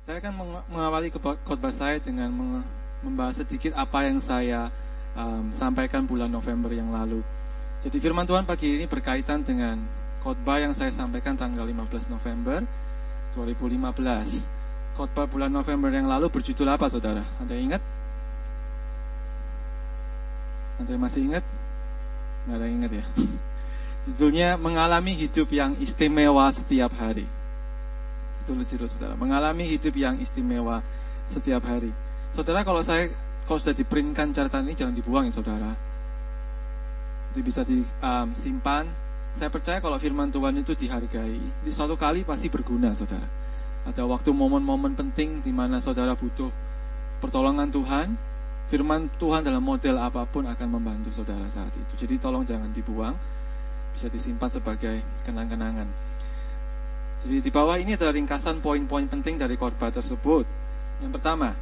Saya akan mengawali khotbah saya dengan membahas sedikit apa yang saya um, sampaikan bulan November yang lalu. Jadi firman Tuhan pagi ini berkaitan dengan khotbah yang saya sampaikan tanggal 15 November 2015. Khotbah bulan November yang lalu berjudul apa saudara? Ada yang ingat? Yang masih ingat? Nggak ada yang ingat ya? Judulnya mengalami hidup yang istimewa setiap hari itu saudara. Mengalami hidup yang istimewa setiap hari. Saudara kalau saya kalau sudah diprintkan catatan ini jangan dibuang ya saudara. Itu bisa disimpan. Um, saya percaya kalau firman Tuhan itu dihargai, di suatu kali pasti berguna saudara. Ada waktu momen-momen penting di mana saudara butuh pertolongan Tuhan, firman Tuhan dalam model apa pun akan membantu saudara saat itu. Jadi tolong jangan dibuang, bisa disimpan sebagai kenang-kenangan. Jadi di bawah ini adalah ringkasan poin-poin penting dari khotbah tersebut. Yang pertama,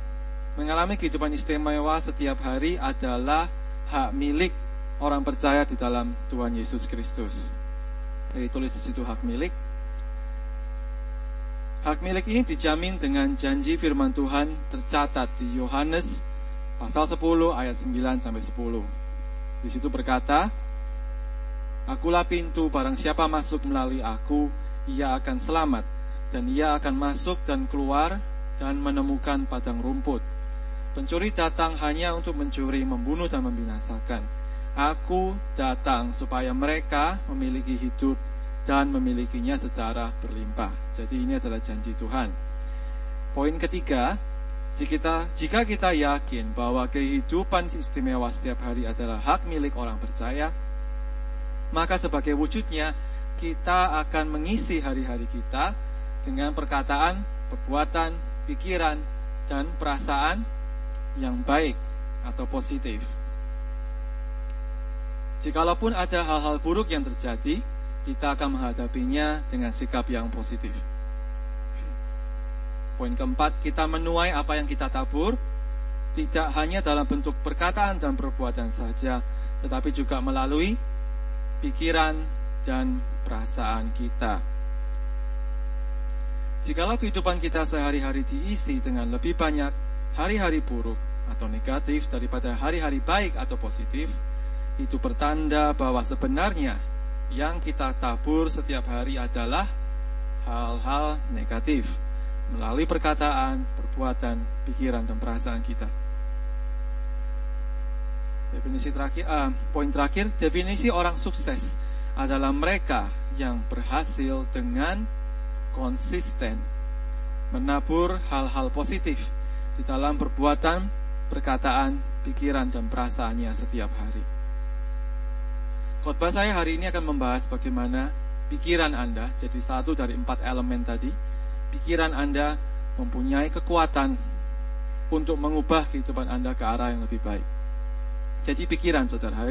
mengalami kehidupan istimewa setiap hari adalah hak milik orang percaya di dalam Tuhan Yesus Kristus. Jadi tulis di situ hak milik. Hak milik ini dijamin dengan janji firman Tuhan tercatat di Yohanes pasal 10 ayat 9 sampai 10. Di situ berkata, Akulah pintu, barang siapa masuk melalui aku, ia akan selamat, dan ia akan masuk dan keluar dan menemukan padang rumput. Pencuri datang hanya untuk mencuri, membunuh, dan membinasakan. Aku datang supaya mereka memiliki hidup dan memilikinya secara berlimpah. Jadi ini adalah janji Tuhan. Poin ketiga, jika kita yakin bahwa kehidupan istimewa setiap hari adalah hak milik orang percaya, maka sebagai wujudnya kita akan mengisi hari-hari kita dengan perkataan, perbuatan, pikiran, dan perasaan yang baik atau positif. Jikalaupun ada hal-hal buruk yang terjadi, kita akan menghadapinya dengan sikap yang positif. Poin keempat, kita menuai apa yang kita tabur, tidak hanya dalam bentuk perkataan dan perbuatan saja, tetapi juga melalui pikiran dan perasaan kita. Jikalau kehidupan kita sehari-hari diisi dengan lebih banyak hari-hari buruk atau negatif daripada hari-hari baik atau positif, itu pertanda bahwa sebenarnya yang kita tabur setiap hari adalah hal-hal negatif melalui perkataan, perbuatan, pikiran, dan perasaan kita. Definisi terakhir, uh, poin terakhir, definisi orang sukses adalah mereka yang berhasil dengan konsisten menabur hal-hal positif di dalam perbuatan, perkataan, pikiran, dan perasaannya setiap hari. Khotbah saya hari ini akan membahas bagaimana pikiran Anda, jadi satu dari empat elemen tadi, pikiran Anda mempunyai kekuatan untuk mengubah kehidupan Anda ke arah yang lebih baik. Jadi pikiran saudara,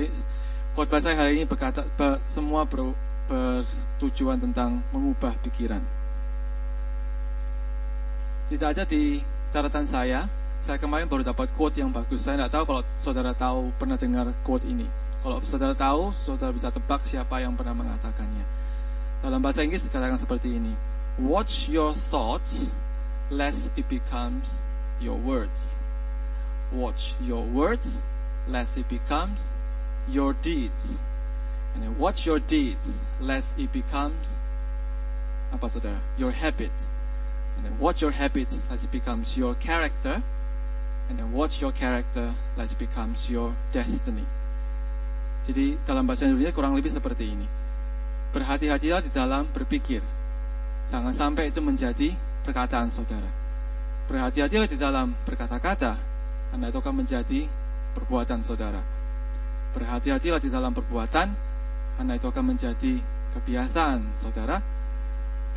khotbah saya hari ini berkata ber, semua ber, bertujuan tentang mengubah pikiran. Tidak ada di catatan saya. Saya kemarin baru dapat quote yang bagus. Saya tidak tahu kalau saudara tahu pernah dengar quote ini. Kalau saudara tahu, saudara bisa tebak siapa yang pernah mengatakannya. Dalam bahasa Inggris dikatakan seperti ini. Watch your thoughts, lest it becomes your words. Watch your words, lest it becomes your deeds. And then watch your deeds, lest it becomes apa saudara? Your habits. And then watch your habits lest it becomes your character. And then watch your character lest it becomes your destiny. Jadi dalam bahasa Indonesia kurang lebih seperti ini. Berhati-hatilah di dalam berpikir. Jangan sampai itu menjadi perkataan saudara. Berhati-hatilah di dalam berkata-kata, karena itu akan menjadi perbuatan saudara. Berhati-hatilah di dalam perbuatan, karena itu akan menjadi kebiasaan saudara.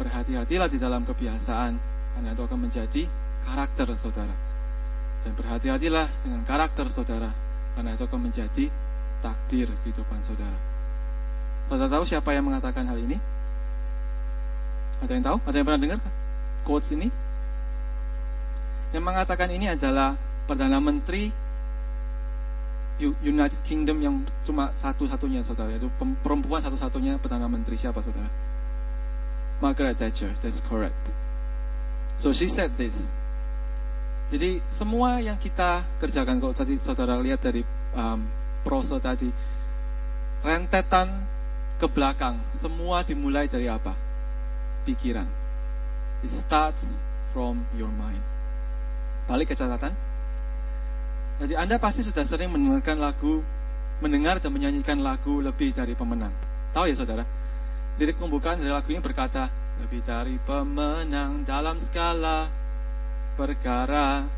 Berhati-hatilah di dalam kebiasaan, karena itu akan menjadi karakter saudara. Dan berhati-hatilah dengan karakter saudara, karena itu akan menjadi takdir kehidupan saudara. Saudara tahu siapa yang mengatakan hal ini? Ada yang tahu? Ada yang pernah dengar quotes ini? Yang mengatakan ini adalah Perdana Menteri United Kingdom yang cuma satu-satunya saudara itu perempuan satu-satunya perdana menteri siapa saudara Margaret Thatcher that's correct so she said this Jadi semua yang kita kerjakan kalau tadi saudara lihat dari um, prose tadi rentetan ke belakang semua dimulai dari apa? Pikiran. It starts from your mind. Balik ke catatan. Jadi Anda pasti sudah sering mendengarkan lagu, mendengar dan menyanyikan lagu lebih dari pemenang. Tahu ya saudara? Lirik pembukaan dari lagu ini berkata, lebih dari pemenang dalam skala perkara.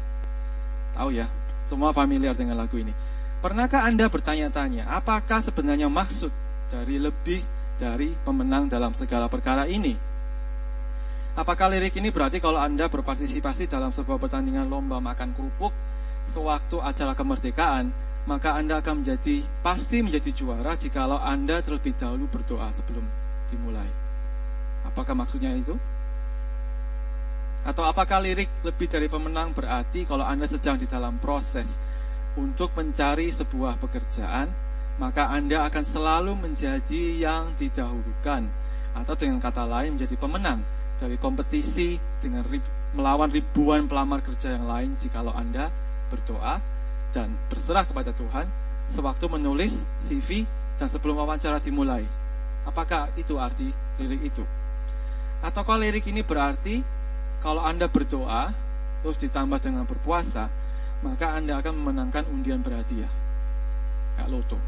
Tahu ya, semua familiar dengan lagu ini. Pernahkah Anda bertanya-tanya, apakah sebenarnya maksud dari lebih dari pemenang dalam segala perkara ini? Apakah lirik ini berarti kalau Anda berpartisipasi dalam sebuah pertandingan lomba makan kerupuk sewaktu acara kemerdekaan, maka Anda akan menjadi pasti menjadi juara jikalau Anda terlebih dahulu berdoa sebelum dimulai. Apakah maksudnya itu? Atau apakah lirik lebih dari pemenang berarti kalau Anda sedang di dalam proses untuk mencari sebuah pekerjaan, maka Anda akan selalu menjadi yang didahulukan atau dengan kata lain menjadi pemenang dari kompetisi dengan melawan ribuan pelamar kerja yang lain jikalau Anda berdoa dan berserah kepada Tuhan sewaktu menulis CV dan sebelum wawancara dimulai. Apakah itu arti lirik itu? Atau kalau lirik ini berarti kalau Anda berdoa, terus ditambah dengan berpuasa, maka Anda akan memenangkan undian berhadiah. Kayak loto.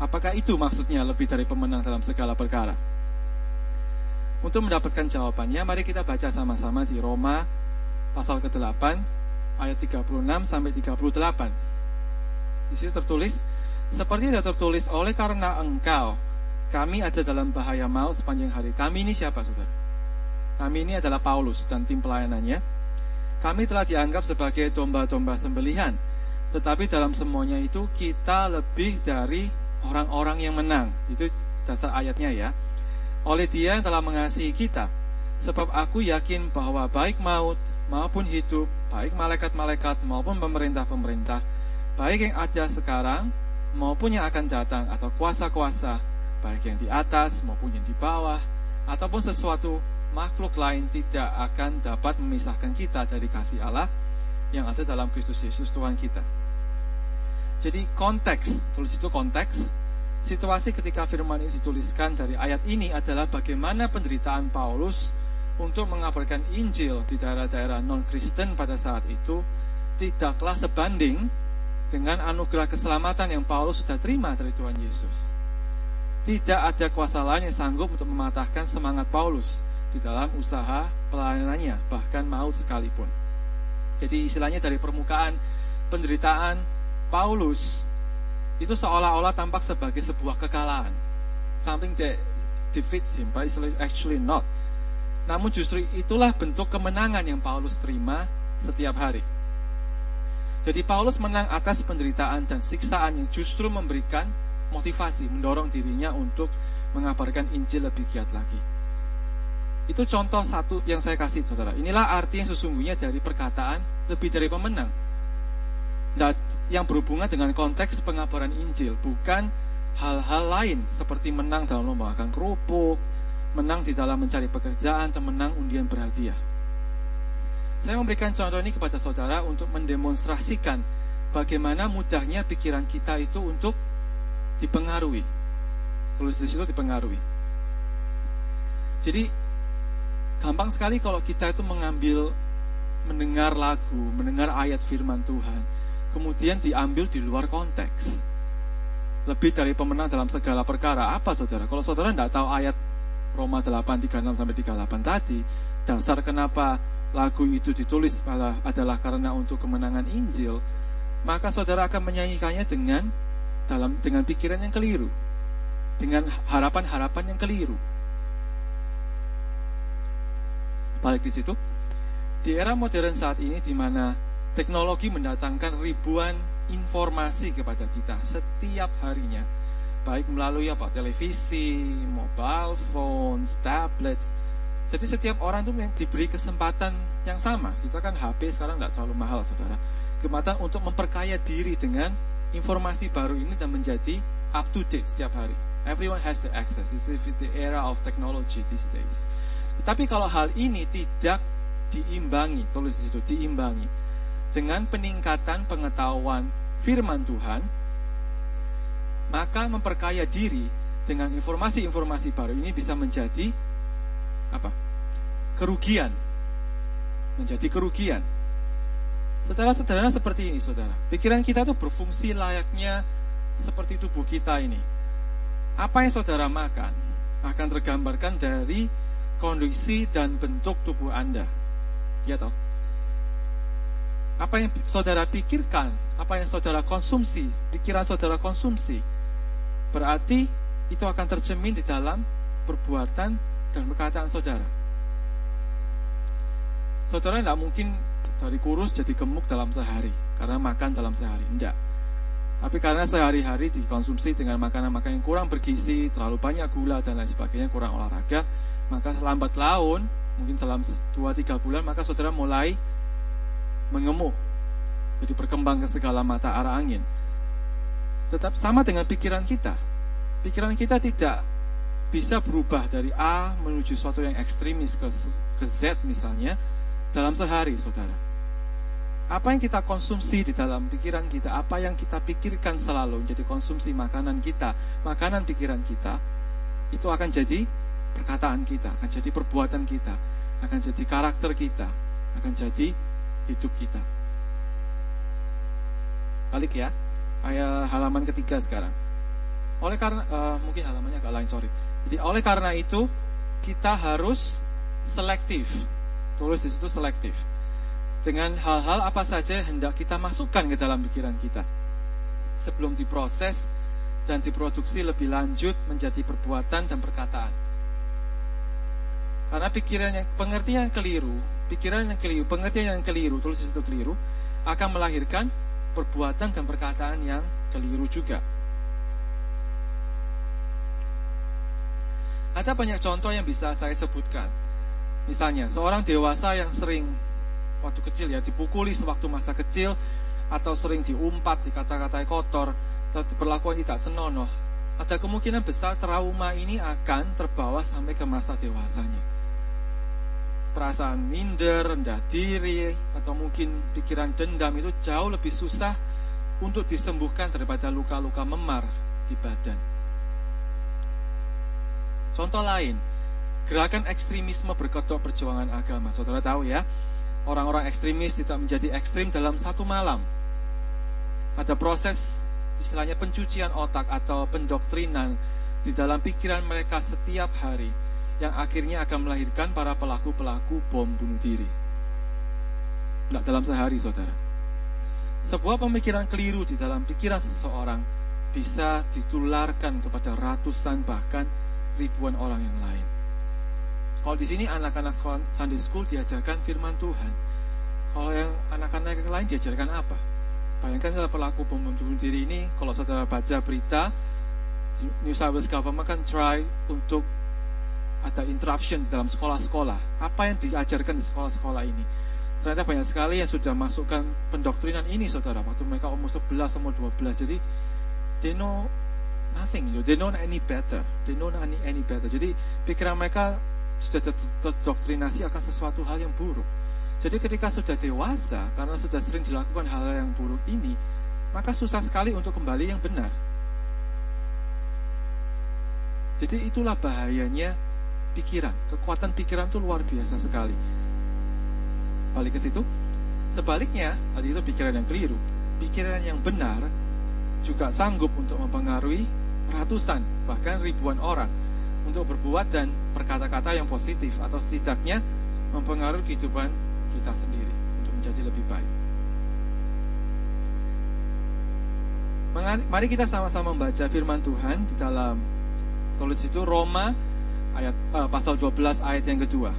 Apakah itu maksudnya lebih dari pemenang dalam segala perkara? Untuk mendapatkan jawabannya, mari kita baca sama-sama di Roma pasal ke-8 ayat 36 sampai 38. Di situ tertulis, seperti tidak tertulis oleh karena engkau kami ada dalam bahaya maut sepanjang hari. Kami ini siapa, saudara? Kami ini adalah Paulus dan tim pelayanannya. Kami telah dianggap sebagai domba-domba sembelihan. Tetapi dalam semuanya itu kita lebih dari orang-orang yang menang. Itu dasar ayatnya ya. Oleh dia yang telah mengasihi kita. Sebab aku yakin bahwa baik maut maupun hidup, baik malaikat-malaikat maupun pemerintah-pemerintah, baik yang ada sekarang maupun yang akan datang atau kuasa-kuasa, baik yang di atas maupun yang di bawah, ataupun sesuatu makhluk lain tidak akan dapat memisahkan kita dari kasih Allah yang ada dalam Kristus Yesus Tuhan kita. Jadi konteks, tulis itu konteks, situasi ketika firman ini dituliskan dari ayat ini adalah bagaimana penderitaan Paulus untuk mengabarkan Injil di daerah-daerah non-Kristen pada saat itu tidaklah sebanding dengan anugerah keselamatan yang Paulus sudah terima dari Tuhan Yesus. Tidak ada kuasa lain yang sanggup untuk mematahkan semangat Paulus di dalam usaha pelayanannya, bahkan maut sekalipun. Jadi istilahnya dari permukaan penderitaan Paulus itu seolah-olah tampak sebagai sebuah kekalahan. Something that defeats him, but it's actually not. Namun justru itulah bentuk kemenangan yang Paulus terima setiap hari. Jadi Paulus menang atas penderitaan dan siksaan yang justru memberikan motivasi, mendorong dirinya untuk mengabarkan Injil lebih giat lagi. Itu contoh satu yang saya kasih saudara. Inilah arti yang sesungguhnya dari perkataan lebih dari pemenang. Dan yang berhubungan dengan konteks pengabaran Injil, bukan hal-hal lain seperti menang dalam lomba makan kerupuk, menang di dalam mencari pekerjaan, atau menang undian berhadiah. Saya memberikan contoh ini kepada saudara untuk mendemonstrasikan bagaimana mudahnya pikiran kita itu untuk dipengaruhi. Tulis di situ dipengaruhi. Jadi Gampang sekali kalau kita itu mengambil mendengar lagu, mendengar ayat firman Tuhan, kemudian diambil di luar konteks. Lebih dari pemenang dalam segala perkara. Apa saudara? Kalau saudara tidak tahu ayat Roma 8, 36 sampai 38 tadi, dasar kenapa lagu itu ditulis adalah karena untuk kemenangan Injil, maka saudara akan menyanyikannya dengan dalam dengan pikiran yang keliru, dengan harapan-harapan yang keliru. balik di situ. Di era modern saat ini di mana teknologi mendatangkan ribuan informasi kepada kita setiap harinya, baik melalui apa televisi, mobile phones, tablets. Jadi setiap orang itu diberi kesempatan yang sama. Kita kan HP sekarang tidak terlalu mahal, saudara. Kesempatan untuk memperkaya diri dengan informasi baru ini dan menjadi up to date setiap hari. Everyone has the access. This is the era of technology these days. Tetapi kalau hal ini tidak diimbangi, tulis di situ, diimbangi dengan peningkatan pengetahuan firman Tuhan, maka memperkaya diri dengan informasi-informasi baru ini bisa menjadi apa? kerugian. Menjadi kerugian. Secara sederhana seperti ini, Saudara. Pikiran kita itu berfungsi layaknya seperti tubuh kita ini. Apa yang Saudara makan akan tergambarkan dari kondisi dan bentuk tubuh Anda. Ya toh? Apa yang saudara pikirkan, apa yang saudara konsumsi, pikiran saudara konsumsi, berarti itu akan tercemin di dalam perbuatan dan perkataan saudara. Saudara tidak mungkin dari kurus jadi gemuk dalam sehari karena makan dalam sehari, tidak. Tapi karena sehari-hari dikonsumsi dengan makanan-makanan yang kurang bergizi, terlalu banyak gula dan lain sebagainya, kurang olahraga, maka lambat laun, mungkin selama 2-3 bulan, maka saudara mulai mengemuk. Jadi berkembang ke segala mata arah angin. Tetap sama dengan pikiran kita pikiran kita tidak bisa berubah dari A menuju suatu yang ekstremis ke, ke Z misalnya dalam sehari, saudara. Apa yang kita konsumsi di dalam pikiran kita, apa yang kita pikirkan selalu jadi konsumsi makanan kita, makanan pikiran kita, itu akan jadi perkataan kita, akan jadi perbuatan kita, akan jadi karakter kita, akan jadi hidup kita. Balik ya, ayat halaman ketiga sekarang. Oleh karena uh, mungkin halamannya agak lain, sorry. Jadi oleh karena itu kita harus selektif. Tulis di situ selektif. Dengan hal-hal apa saja hendak kita masukkan ke dalam pikiran kita. Sebelum diproses dan diproduksi lebih lanjut menjadi perbuatan dan perkataan. Karena pikiran yang pengertian yang keliru, pikiran yang keliru, pengertian yang keliru, tulis di situ keliru, akan melahirkan perbuatan dan perkataan yang keliru juga. Ada banyak contoh yang bisa saya sebutkan. Misalnya, seorang dewasa yang sering waktu kecil ya dipukuli sewaktu masa kecil atau sering diumpat, dikata-katai kotor, atau perlakuan tidak senonoh, ada kemungkinan besar trauma ini akan terbawa sampai ke masa dewasanya. Perasaan minder, rendah diri, atau mungkin pikiran dendam itu jauh lebih susah untuk disembuhkan daripada luka-luka memar di badan. Contoh lain, gerakan ekstremisme berkedok perjuangan agama. Saudara tahu ya, orang-orang ekstremis tidak menjadi ekstrim dalam satu malam. Ada proses istilahnya pencucian otak atau pendoktrinan di dalam pikiran mereka setiap hari yang akhirnya akan melahirkan para pelaku-pelaku bom bunuh diri. Tidak dalam sehari, saudara. Sebuah pemikiran keliru di dalam pikiran seseorang bisa ditularkan kepada ratusan bahkan ribuan orang yang lain. Kalau di sini anak-anak sekolah Sunday School diajarkan firman Tuhan. Kalau yang anak-anak yang lain diajarkan apa? Bayangkan kalau pelaku bom bunuh diri ini, kalau saudara baca berita, New South Wales Government kan try untuk ada interruption di dalam sekolah-sekolah. Apa yang diajarkan di sekolah-sekolah ini? Ternyata banyak sekali yang sudah masukkan pendoktrinan ini, saudara. Waktu mereka umur 11, umur 12. Jadi, they know nothing you know. they don't any better they don't any any better jadi pikiran mereka sudah terdoktrinasi akan sesuatu hal yang buruk jadi ketika sudah dewasa karena sudah sering dilakukan hal yang buruk ini maka susah sekali untuk kembali yang benar jadi itulah bahayanya pikiran. Kekuatan pikiran itu luar biasa sekali. Balik ke situ. Sebaliknya tadi itu pikiran yang keliru. Pikiran yang benar juga sanggup untuk mempengaruhi ratusan, bahkan ribuan orang untuk berbuat dan berkata-kata yang positif atau setidaknya mempengaruhi kehidupan kita sendiri untuk menjadi lebih baik. Mari kita sama-sama membaca firman Tuhan di dalam tulis itu Roma ayat uh, pasal 12 ayat yang kedua.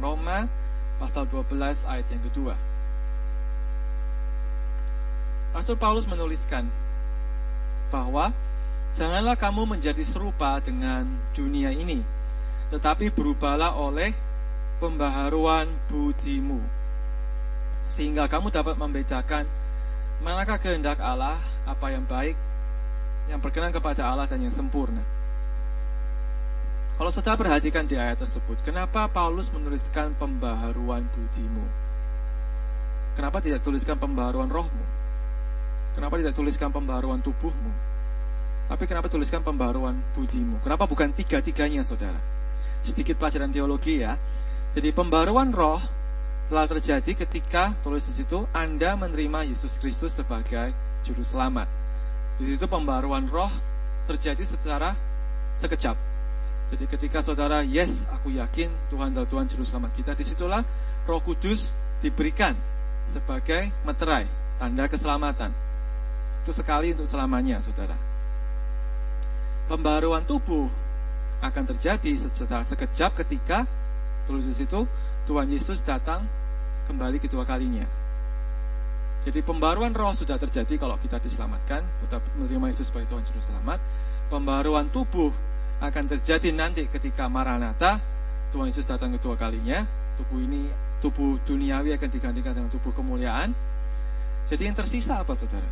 Roma pasal 12 ayat yang kedua. Rasul Paulus menuliskan bahwa janganlah kamu menjadi serupa dengan dunia ini, tetapi berubahlah oleh pembaharuan budimu, sehingga kamu dapat membedakan manakah kehendak Allah, apa yang baik, yang berkenan kepada Allah dan yang sempurna. Kalau saudara perhatikan di ayat tersebut, kenapa Paulus menuliskan pembaharuan budimu? Kenapa tidak tuliskan pembaruan rohmu? Kenapa tidak tuliskan pembaruan tubuhmu? Tapi kenapa tuliskan pembaruan budimu? Kenapa bukan tiga-tiganya, saudara? Sedikit pelajaran teologi ya. Jadi pembaruan roh telah terjadi ketika tulis di situ Anda menerima Yesus Kristus sebagai juru selamat. Di situ pembaruan roh terjadi secara sekejap. Jadi ketika saudara, yes, aku yakin Tuhan adalah Tuhan Juru Selamat kita, di situlah Roh Kudus diberikan sebagai meterai, tanda keselamatan. Itu sekali untuk selamanya, saudara. Pembaruan tubuh akan terjadi secara sekejap ketika tulis di situ Tuhan Yesus datang kembali kedua kalinya. Jadi pembaruan roh sudah terjadi kalau kita diselamatkan, kita menerima Yesus sebagai Tuhan Juru Selamat. Pembaruan tubuh akan terjadi nanti ketika Maranatha Tuhan Yesus datang kedua kalinya tubuh ini tubuh duniawi akan digantikan dengan tubuh kemuliaan. Jadi yang tersisa apa saudara?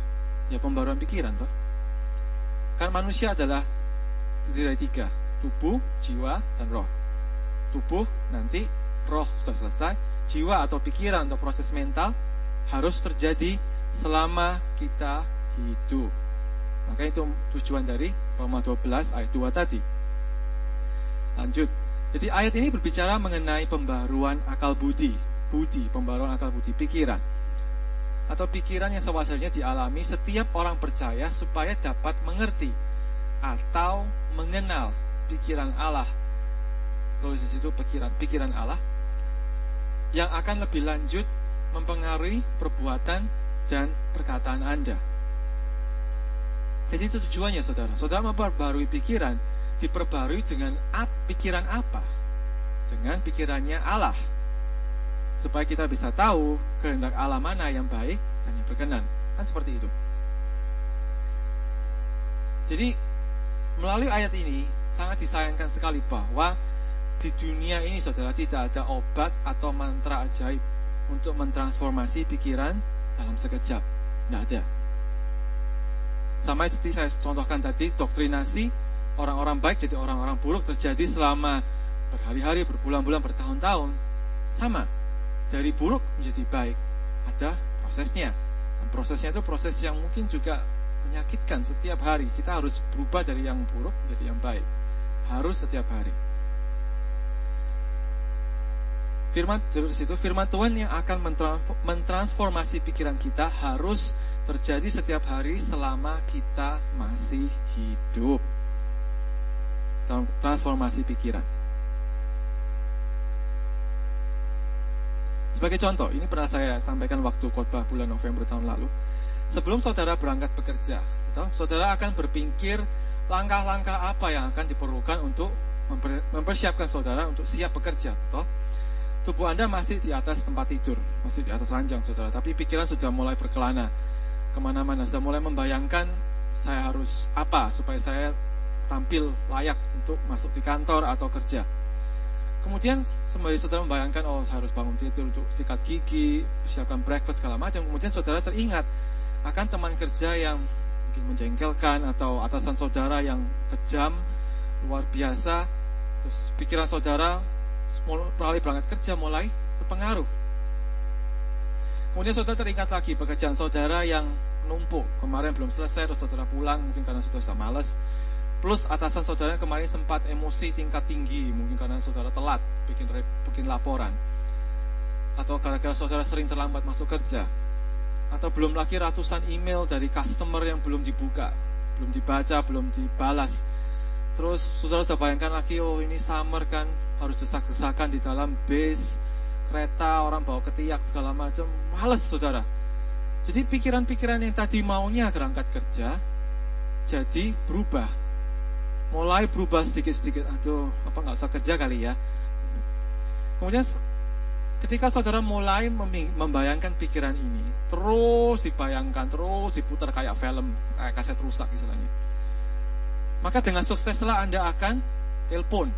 Ya pembaruan pikiran toh. Kan manusia adalah terdiri tiga tubuh jiwa dan roh. Tubuh nanti roh sudah selesai. Jiwa atau pikiran atau proses mental harus terjadi selama kita hidup. Maka itu tujuan dari Roma 12 ayat 2 tadi Lanjut. Jadi ayat ini berbicara mengenai pembaruan akal budi, budi, pembaruan akal budi, pikiran. Atau pikiran yang sewajarnya dialami setiap orang percaya supaya dapat mengerti atau mengenal pikiran Allah. Tulis di situ pikiran pikiran Allah yang akan lebih lanjut mempengaruhi perbuatan dan perkataan Anda. Jadi itu tujuannya saudara. Saudara memperbarui pikiran diperbarui dengan ap, pikiran apa? Dengan pikirannya Allah. Supaya kita bisa tahu kehendak Allah mana yang baik dan yang berkenan. Kan seperti itu. Jadi melalui ayat ini sangat disayangkan sekali bahwa di dunia ini saudara tidak ada obat atau mantra ajaib untuk mentransformasi pikiran dalam sekejap. Tidak ada. Sama seperti saya contohkan tadi, doktrinasi orang-orang baik jadi orang-orang buruk terjadi selama berhari-hari, berbulan-bulan, bertahun-tahun. Sama, dari buruk menjadi baik. Ada prosesnya. Dan prosesnya itu proses yang mungkin juga menyakitkan setiap hari. Kita harus berubah dari yang buruk menjadi yang baik. Harus setiap hari. Firman di situ firman Tuhan yang akan mentransformasi pikiran kita harus terjadi setiap hari selama kita masih hidup transformasi pikiran. Sebagai contoh, ini pernah saya sampaikan waktu khotbah bulan November tahun lalu. Sebelum saudara berangkat bekerja, saudara akan berpikir langkah-langkah apa yang akan diperlukan untuk mempersiapkan saudara untuk siap bekerja. Toh? Tubuh Anda masih di atas tempat tidur, masih di atas ranjang saudara, tapi pikiran sudah mulai berkelana ke mana-mana, sudah mulai membayangkan saya harus apa supaya saya tampil layak untuk masuk di kantor atau kerja. Kemudian sembari saudara membayangkan, oh harus bangun tidur untuk sikat gigi, siapkan breakfast segala macam. Kemudian saudara teringat akan teman kerja yang mungkin menjengkelkan atau atasan saudara yang kejam, luar biasa. Terus pikiran saudara melalui berangkat kerja mulai terpengaruh. Kemudian saudara teringat lagi pekerjaan saudara yang numpuk. Kemarin belum selesai, terus saudara pulang mungkin karena saudara sudah malas Plus atasan saudara kemarin sempat emosi tingkat tinggi, mungkin karena saudara telat bikin bikin laporan. Atau gara-gara saudara sering terlambat masuk kerja. Atau belum lagi ratusan email dari customer yang belum dibuka, belum dibaca, belum dibalas. Terus saudara sudah bayangkan lagi, oh ini summer kan, harus desak-desakan di dalam base, kereta, orang bawa ketiak segala macam. Males saudara. Jadi pikiran-pikiran yang tadi maunya berangkat kerja, jadi berubah mulai berubah sedikit-sedikit. Aduh, apa nggak usah kerja kali ya? Kemudian ketika saudara mulai membayangkan pikiran ini, terus dibayangkan, terus diputar kayak film, kayak kaset rusak istilahnya. Maka dengan sukseslah Anda akan telepon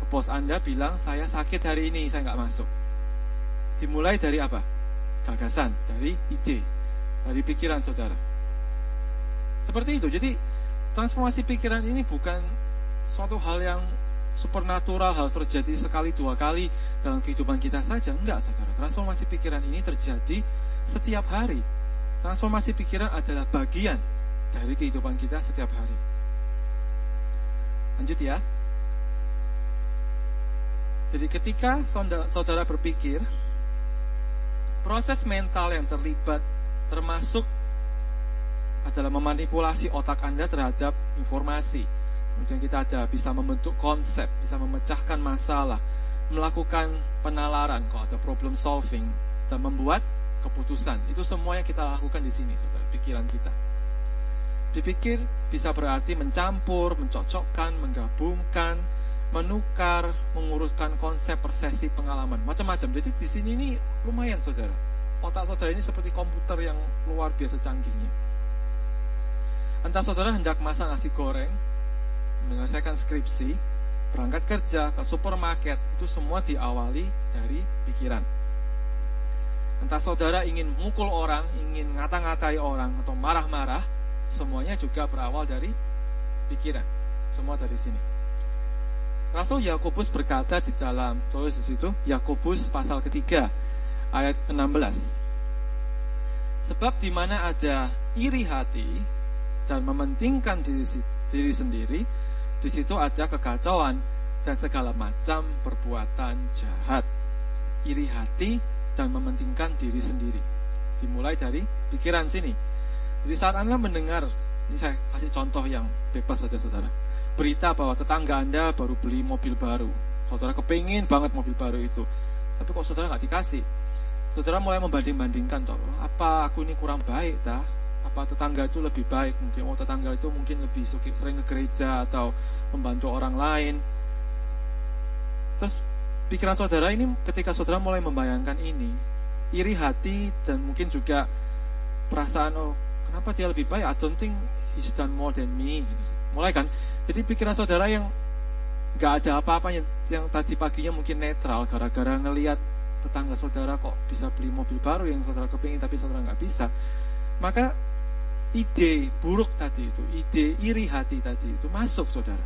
ke bos Anda bilang, saya sakit hari ini, saya nggak masuk. Dimulai dari apa? Gagasan, dari ide, dari pikiran saudara. Seperti itu. Jadi transformasi pikiran ini bukan suatu hal yang supernatural harus terjadi sekali dua kali dalam kehidupan kita saja enggak saudara transformasi pikiran ini terjadi setiap hari. Transformasi pikiran adalah bagian dari kehidupan kita setiap hari. Lanjut ya. Jadi ketika saudara berpikir, proses mental yang terlibat termasuk adalah memanipulasi otak Anda terhadap informasi. Kemudian kita ada bisa membentuk konsep, bisa memecahkan masalah, melakukan penalaran kalau ada problem solving, dan membuat keputusan. Itu semua yang kita lakukan di sini, saudara, pikiran kita. Dipikir bisa berarti mencampur, mencocokkan, menggabungkan, menukar, menguruskan konsep, persesi, pengalaman, macam-macam. Jadi di sini ini lumayan saudara. Otak saudara ini seperti komputer yang luar biasa canggihnya. Entah saudara hendak masak nasi goreng, menyelesaikan skripsi, berangkat kerja, ke supermarket, itu semua diawali dari pikiran. Entah saudara ingin mukul orang, ingin ngata-ngatai orang, atau marah-marah, semuanya juga berawal dari pikiran. Semua dari sini. Rasul Yakobus berkata di dalam tulis di situ Yakobus pasal ketiga ayat 16. Sebab di mana ada iri hati dan mementingkan diri, diri sendiri, di situ ada kekacauan dan segala macam perbuatan jahat. Iri hati dan mementingkan diri sendiri. Dimulai dari pikiran sini. Jadi saat Anda mendengar, ini saya kasih contoh yang bebas saja saudara berita bahwa tetangga Anda baru beli mobil baru. Saudara kepingin banget mobil baru itu. Tapi kok saudara nggak dikasih? Saudara mulai membanding-bandingkan toh, apa aku ini kurang baik dah? Apa tetangga itu lebih baik? Mungkin oh tetangga itu mungkin lebih sering ke gereja atau membantu orang lain. Terus pikiran saudara ini ketika saudara mulai membayangkan ini, iri hati dan mungkin juga perasaan oh kenapa dia lebih baik? I don't think he's done more than me. Gitu. Mulai kan? Jadi pikiran saudara yang gak ada apa-apa yang, yang tadi paginya mungkin netral gara-gara ngelihat tetangga saudara kok bisa beli mobil baru yang saudara kepingin tapi saudara nggak bisa maka ide buruk tadi itu ide iri hati tadi itu masuk saudara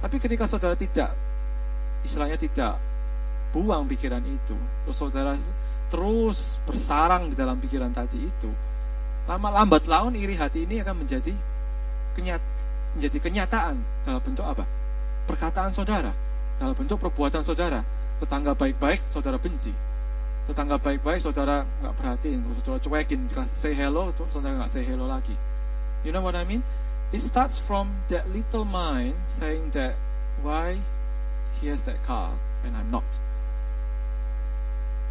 tapi ketika saudara tidak istilahnya tidak buang pikiran itu terus saudara terus bersarang di dalam pikiran tadi itu lama lambat laun iri hati ini akan menjadi kenyat, menjadi kenyataan dalam bentuk apa? Perkataan saudara, dalam bentuk perbuatan saudara. Tetangga baik-baik, saudara benci. Tetangga baik-baik, saudara nggak perhatiin, saudara cuekin, say hello, saudara nggak say hello lagi. You know what I mean? It starts from that little mind saying that why he has that car and I'm not.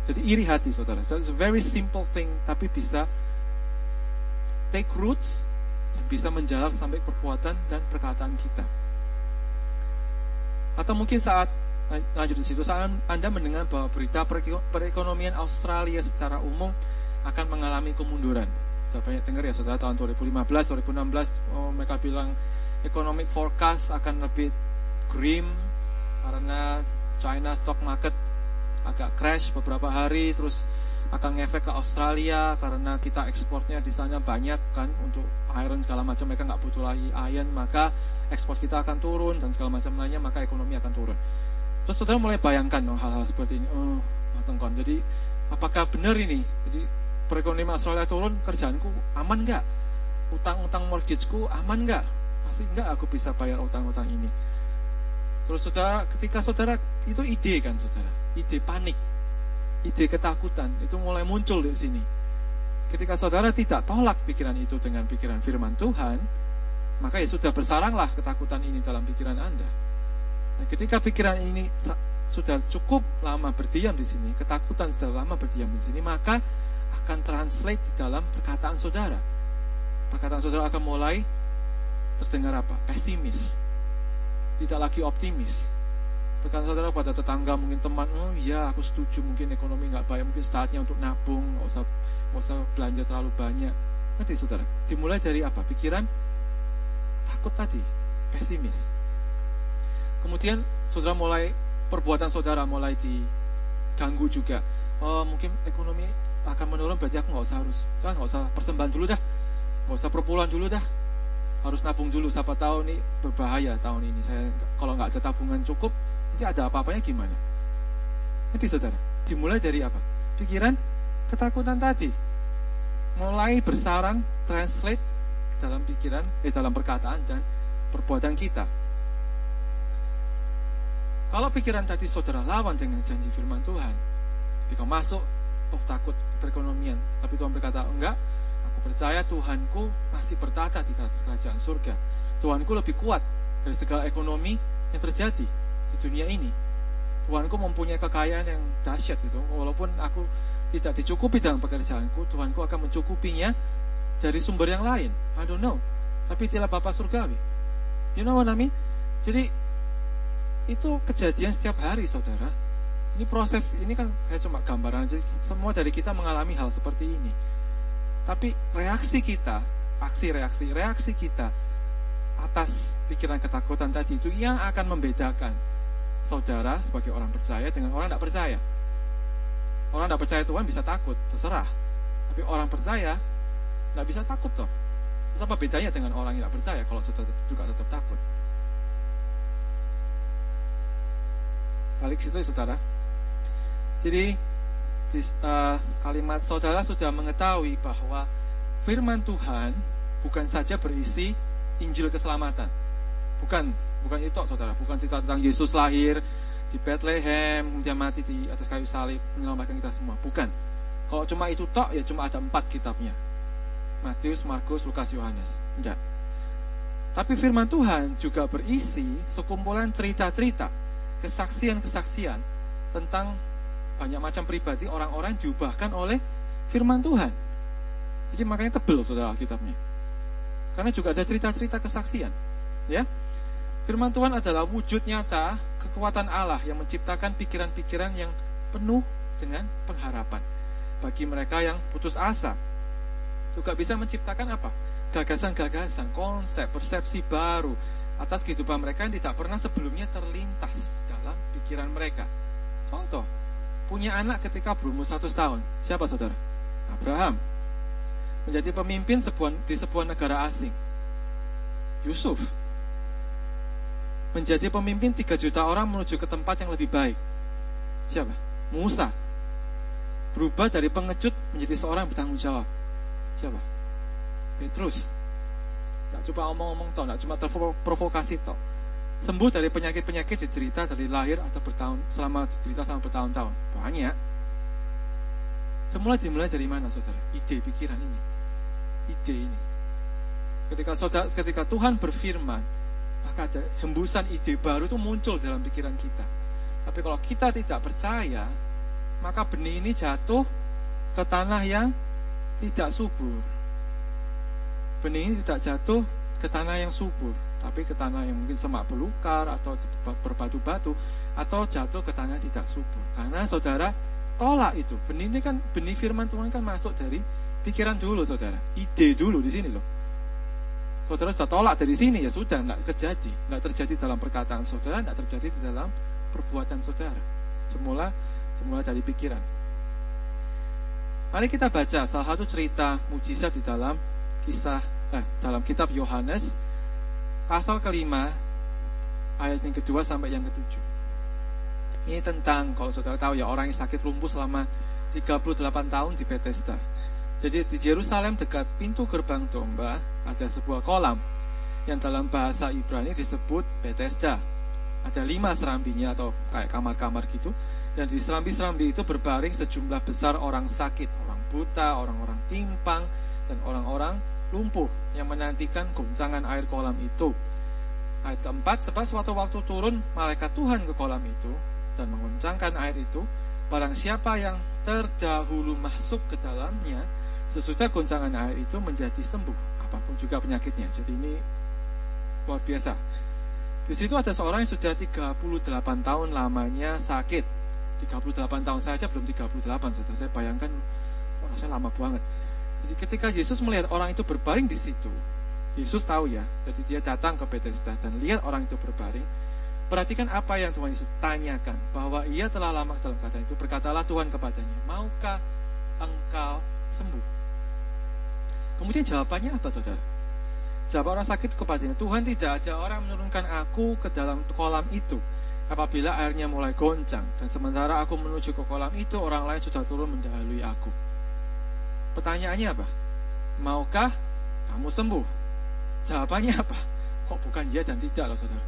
Jadi iri hati saudara. So it's a very simple thing, tapi bisa take roots bisa menjalar sampai perbuatan dan perkataan kita. Atau mungkin saat lanjut di situ saat Anda mendengar bahwa berita perekonomian Australia secara umum akan mengalami kemunduran. Saya banyak dengar ya saudara tahun 2015, 2016 oh, mereka bilang economic forecast akan lebih grim karena China stock market agak crash beberapa hari terus akan ngefek ke Australia karena kita ekspornya di sana banyak kan untuk iron segala macam mereka nggak butuh lagi iron maka ekspor kita akan turun dan segala macam lainnya maka ekonomi akan turun terus saudara mulai bayangkan oh, hal-hal seperti ini. Oh matengkon jadi apakah benar ini? Jadi perekonomian Australia turun kerjaanku aman nggak? Utang-utang mortgageku aman nggak? Pasti nggak aku bisa bayar utang-utang ini? Terus saudara ketika saudara itu ide kan saudara? Ide panik. Ide ketakutan. Itu mulai muncul di sini. Ketika saudara tidak tolak pikiran itu dengan pikiran firman Tuhan, maka ya sudah bersaranglah ketakutan ini dalam pikiran Anda. Nah, ketika pikiran ini sudah cukup lama berdiam di sini, ketakutan sudah lama berdiam di sini, maka akan translate di dalam perkataan saudara. Perkataan saudara akan mulai terdengar apa? Pesimis. Tidak lagi optimis rekan saudara pada tetangga mungkin teman oh iya aku setuju mungkin ekonomi nggak baik mungkin saatnya untuk nabung nggak usah nggak usah belanja terlalu banyak nanti saudara dimulai dari apa pikiran takut tadi pesimis kemudian saudara mulai perbuatan saudara mulai diganggu juga oh mungkin ekonomi akan menurun berarti aku nggak usah harus nggak usah persembahan dulu dah nggak usah perpuluhan dulu dah harus nabung dulu siapa tahu nih berbahaya tahun ini saya kalau nggak ada tabungan cukup nanti ada apa-apanya gimana? Nanti saudara, dimulai dari apa? Pikiran ketakutan tadi. Mulai bersarang, translate ke dalam pikiran, eh dalam perkataan dan perbuatan kita. Kalau pikiran tadi saudara lawan dengan janji firman Tuhan, ketika masuk, oh takut perekonomian, tapi Tuhan berkata, enggak, aku percaya Tuhanku masih bertata di kerajaan surga. Tuhanku lebih kuat dari segala ekonomi yang terjadi di dunia ini. Tuhanku mempunyai kekayaan yang dahsyat itu. Walaupun aku tidak dicukupi dalam pekerjaanku, Tuhanku akan mencukupinya dari sumber yang lain. I don't know. Tapi dia Bapak surgawi. You know what I mean? Jadi itu kejadian setiap hari, saudara. Ini proses, ini kan kayak cuma gambaran aja. Semua dari kita mengalami hal seperti ini. Tapi reaksi kita, aksi reaksi, reaksi kita atas pikiran ketakutan tadi itu yang akan membedakan saudara sebagai orang percaya dengan orang tidak percaya. Orang tidak percaya Tuhan bisa takut, terserah. Tapi orang percaya tidak bisa takut toh. Terus apa bedanya dengan orang yang tidak percaya kalau saudara juga tetap takut? Balik situ ya saudara. Jadi di, uh, kalimat saudara sudah mengetahui bahwa firman Tuhan bukan saja berisi Injil keselamatan. Bukan, bukan itu saudara, bukan cerita tentang Yesus lahir di Bethlehem, kemudian mati di atas kayu salib, menyelamatkan kita semua. Bukan. Kalau cuma itu tok, ya cuma ada empat kitabnya. Matius, Markus, Lukas, Yohanes. Enggak. Tapi firman Tuhan juga berisi sekumpulan cerita-cerita, kesaksian-kesaksian tentang banyak macam pribadi orang-orang diubahkan oleh firman Tuhan. Jadi makanya tebel saudara kitabnya. Karena juga ada cerita-cerita kesaksian. Ya, Firman Tuhan adalah wujud nyata kekuatan Allah yang menciptakan pikiran-pikiran yang penuh dengan pengharapan. Bagi mereka yang putus asa, juga bisa menciptakan apa? Gagasan-gagasan, konsep, persepsi baru atas kehidupan mereka yang tidak pernah sebelumnya terlintas dalam pikiran mereka. Contoh, punya anak ketika berumur 100 tahun. Siapa saudara? Abraham menjadi pemimpin sebuah, di sebuah negara asing. Yusuf menjadi pemimpin 3 juta orang menuju ke tempat yang lebih baik. Siapa? Musa berubah dari pengecut menjadi seorang bertanggung jawab. Siapa? Petrus. Tidak cuma omong-omong toh, tidak cuma terprovokasi toh. Sembuh dari penyakit-penyakit cerita dari lahir atau bertahun selama cerita selama bertahun-tahun. Banyak. Semula dimulai dari mana, saudara? Ide pikiran ini ide ini. Ketika saudara, ketika Tuhan berfirman, maka ada hembusan ide baru itu muncul dalam pikiran kita. Tapi kalau kita tidak percaya, maka benih ini jatuh ke tanah yang tidak subur. Benih tidak jatuh ke tanah yang subur, tapi ke tanah yang mungkin semak belukar atau berbatu-batu atau jatuh ke tanah tidak subur. Karena saudara tolak itu. Benih ini kan benih firman Tuhan kan masuk dari Pikiran dulu saudara, ide dulu di sini loh. Saudara sudah tolak dari sini ya sudah, tidak terjadi, tidak terjadi dalam perkataan saudara, tidak terjadi di dalam perbuatan saudara. Semula, semula dari pikiran. Mari kita baca salah satu cerita mujizat di dalam kisah eh, dalam kitab Yohanes pasal kelima ayat yang kedua sampai yang ketujuh. Ini tentang kalau saudara tahu ya orang yang sakit lumpuh selama 38 tahun di Bethesda. Jadi di Yerusalem dekat pintu gerbang domba ada sebuah kolam yang dalam bahasa Ibrani disebut Bethesda. Ada lima serambinya atau kayak kamar-kamar gitu. Dan di serambi-serambi itu berbaring sejumlah besar orang sakit, orang buta, orang-orang timpang, dan orang-orang lumpuh yang menantikan goncangan air kolam itu. Ayat keempat, sebab suatu waktu turun malaikat Tuhan ke kolam itu dan mengoncangkan air itu, barang siapa yang terdahulu masuk ke dalamnya, sesudah goncangan air itu menjadi sembuh apa pun juga penyakitnya. Jadi ini luar biasa. Di situ ada seorang yang sudah 38 tahun lamanya sakit. 38 tahun saja belum 38 sudah. Saya bayangkan rasanya lama banget. Jadi ketika Yesus melihat orang itu berbaring di situ, Yesus tahu ya. Jadi dia datang ke Bethesda dan lihat orang itu berbaring. Perhatikan apa yang Tuhan Yesus tanyakan bahwa ia telah lama dalam keadaan itu. Berkatalah Tuhan kepadanya, "Maukah engkau sembuh?" Kemudian jawabannya apa saudara? Jawab orang sakit kepadanya, Tuhan tidak ada orang menurunkan aku ke dalam kolam itu apabila airnya mulai goncang dan sementara aku menuju ke kolam itu orang lain sudah turun mendahului aku. Pertanyaannya apa? Maukah kamu sembuh? Jawabannya apa? Kok bukan ya dan tidak loh saudara?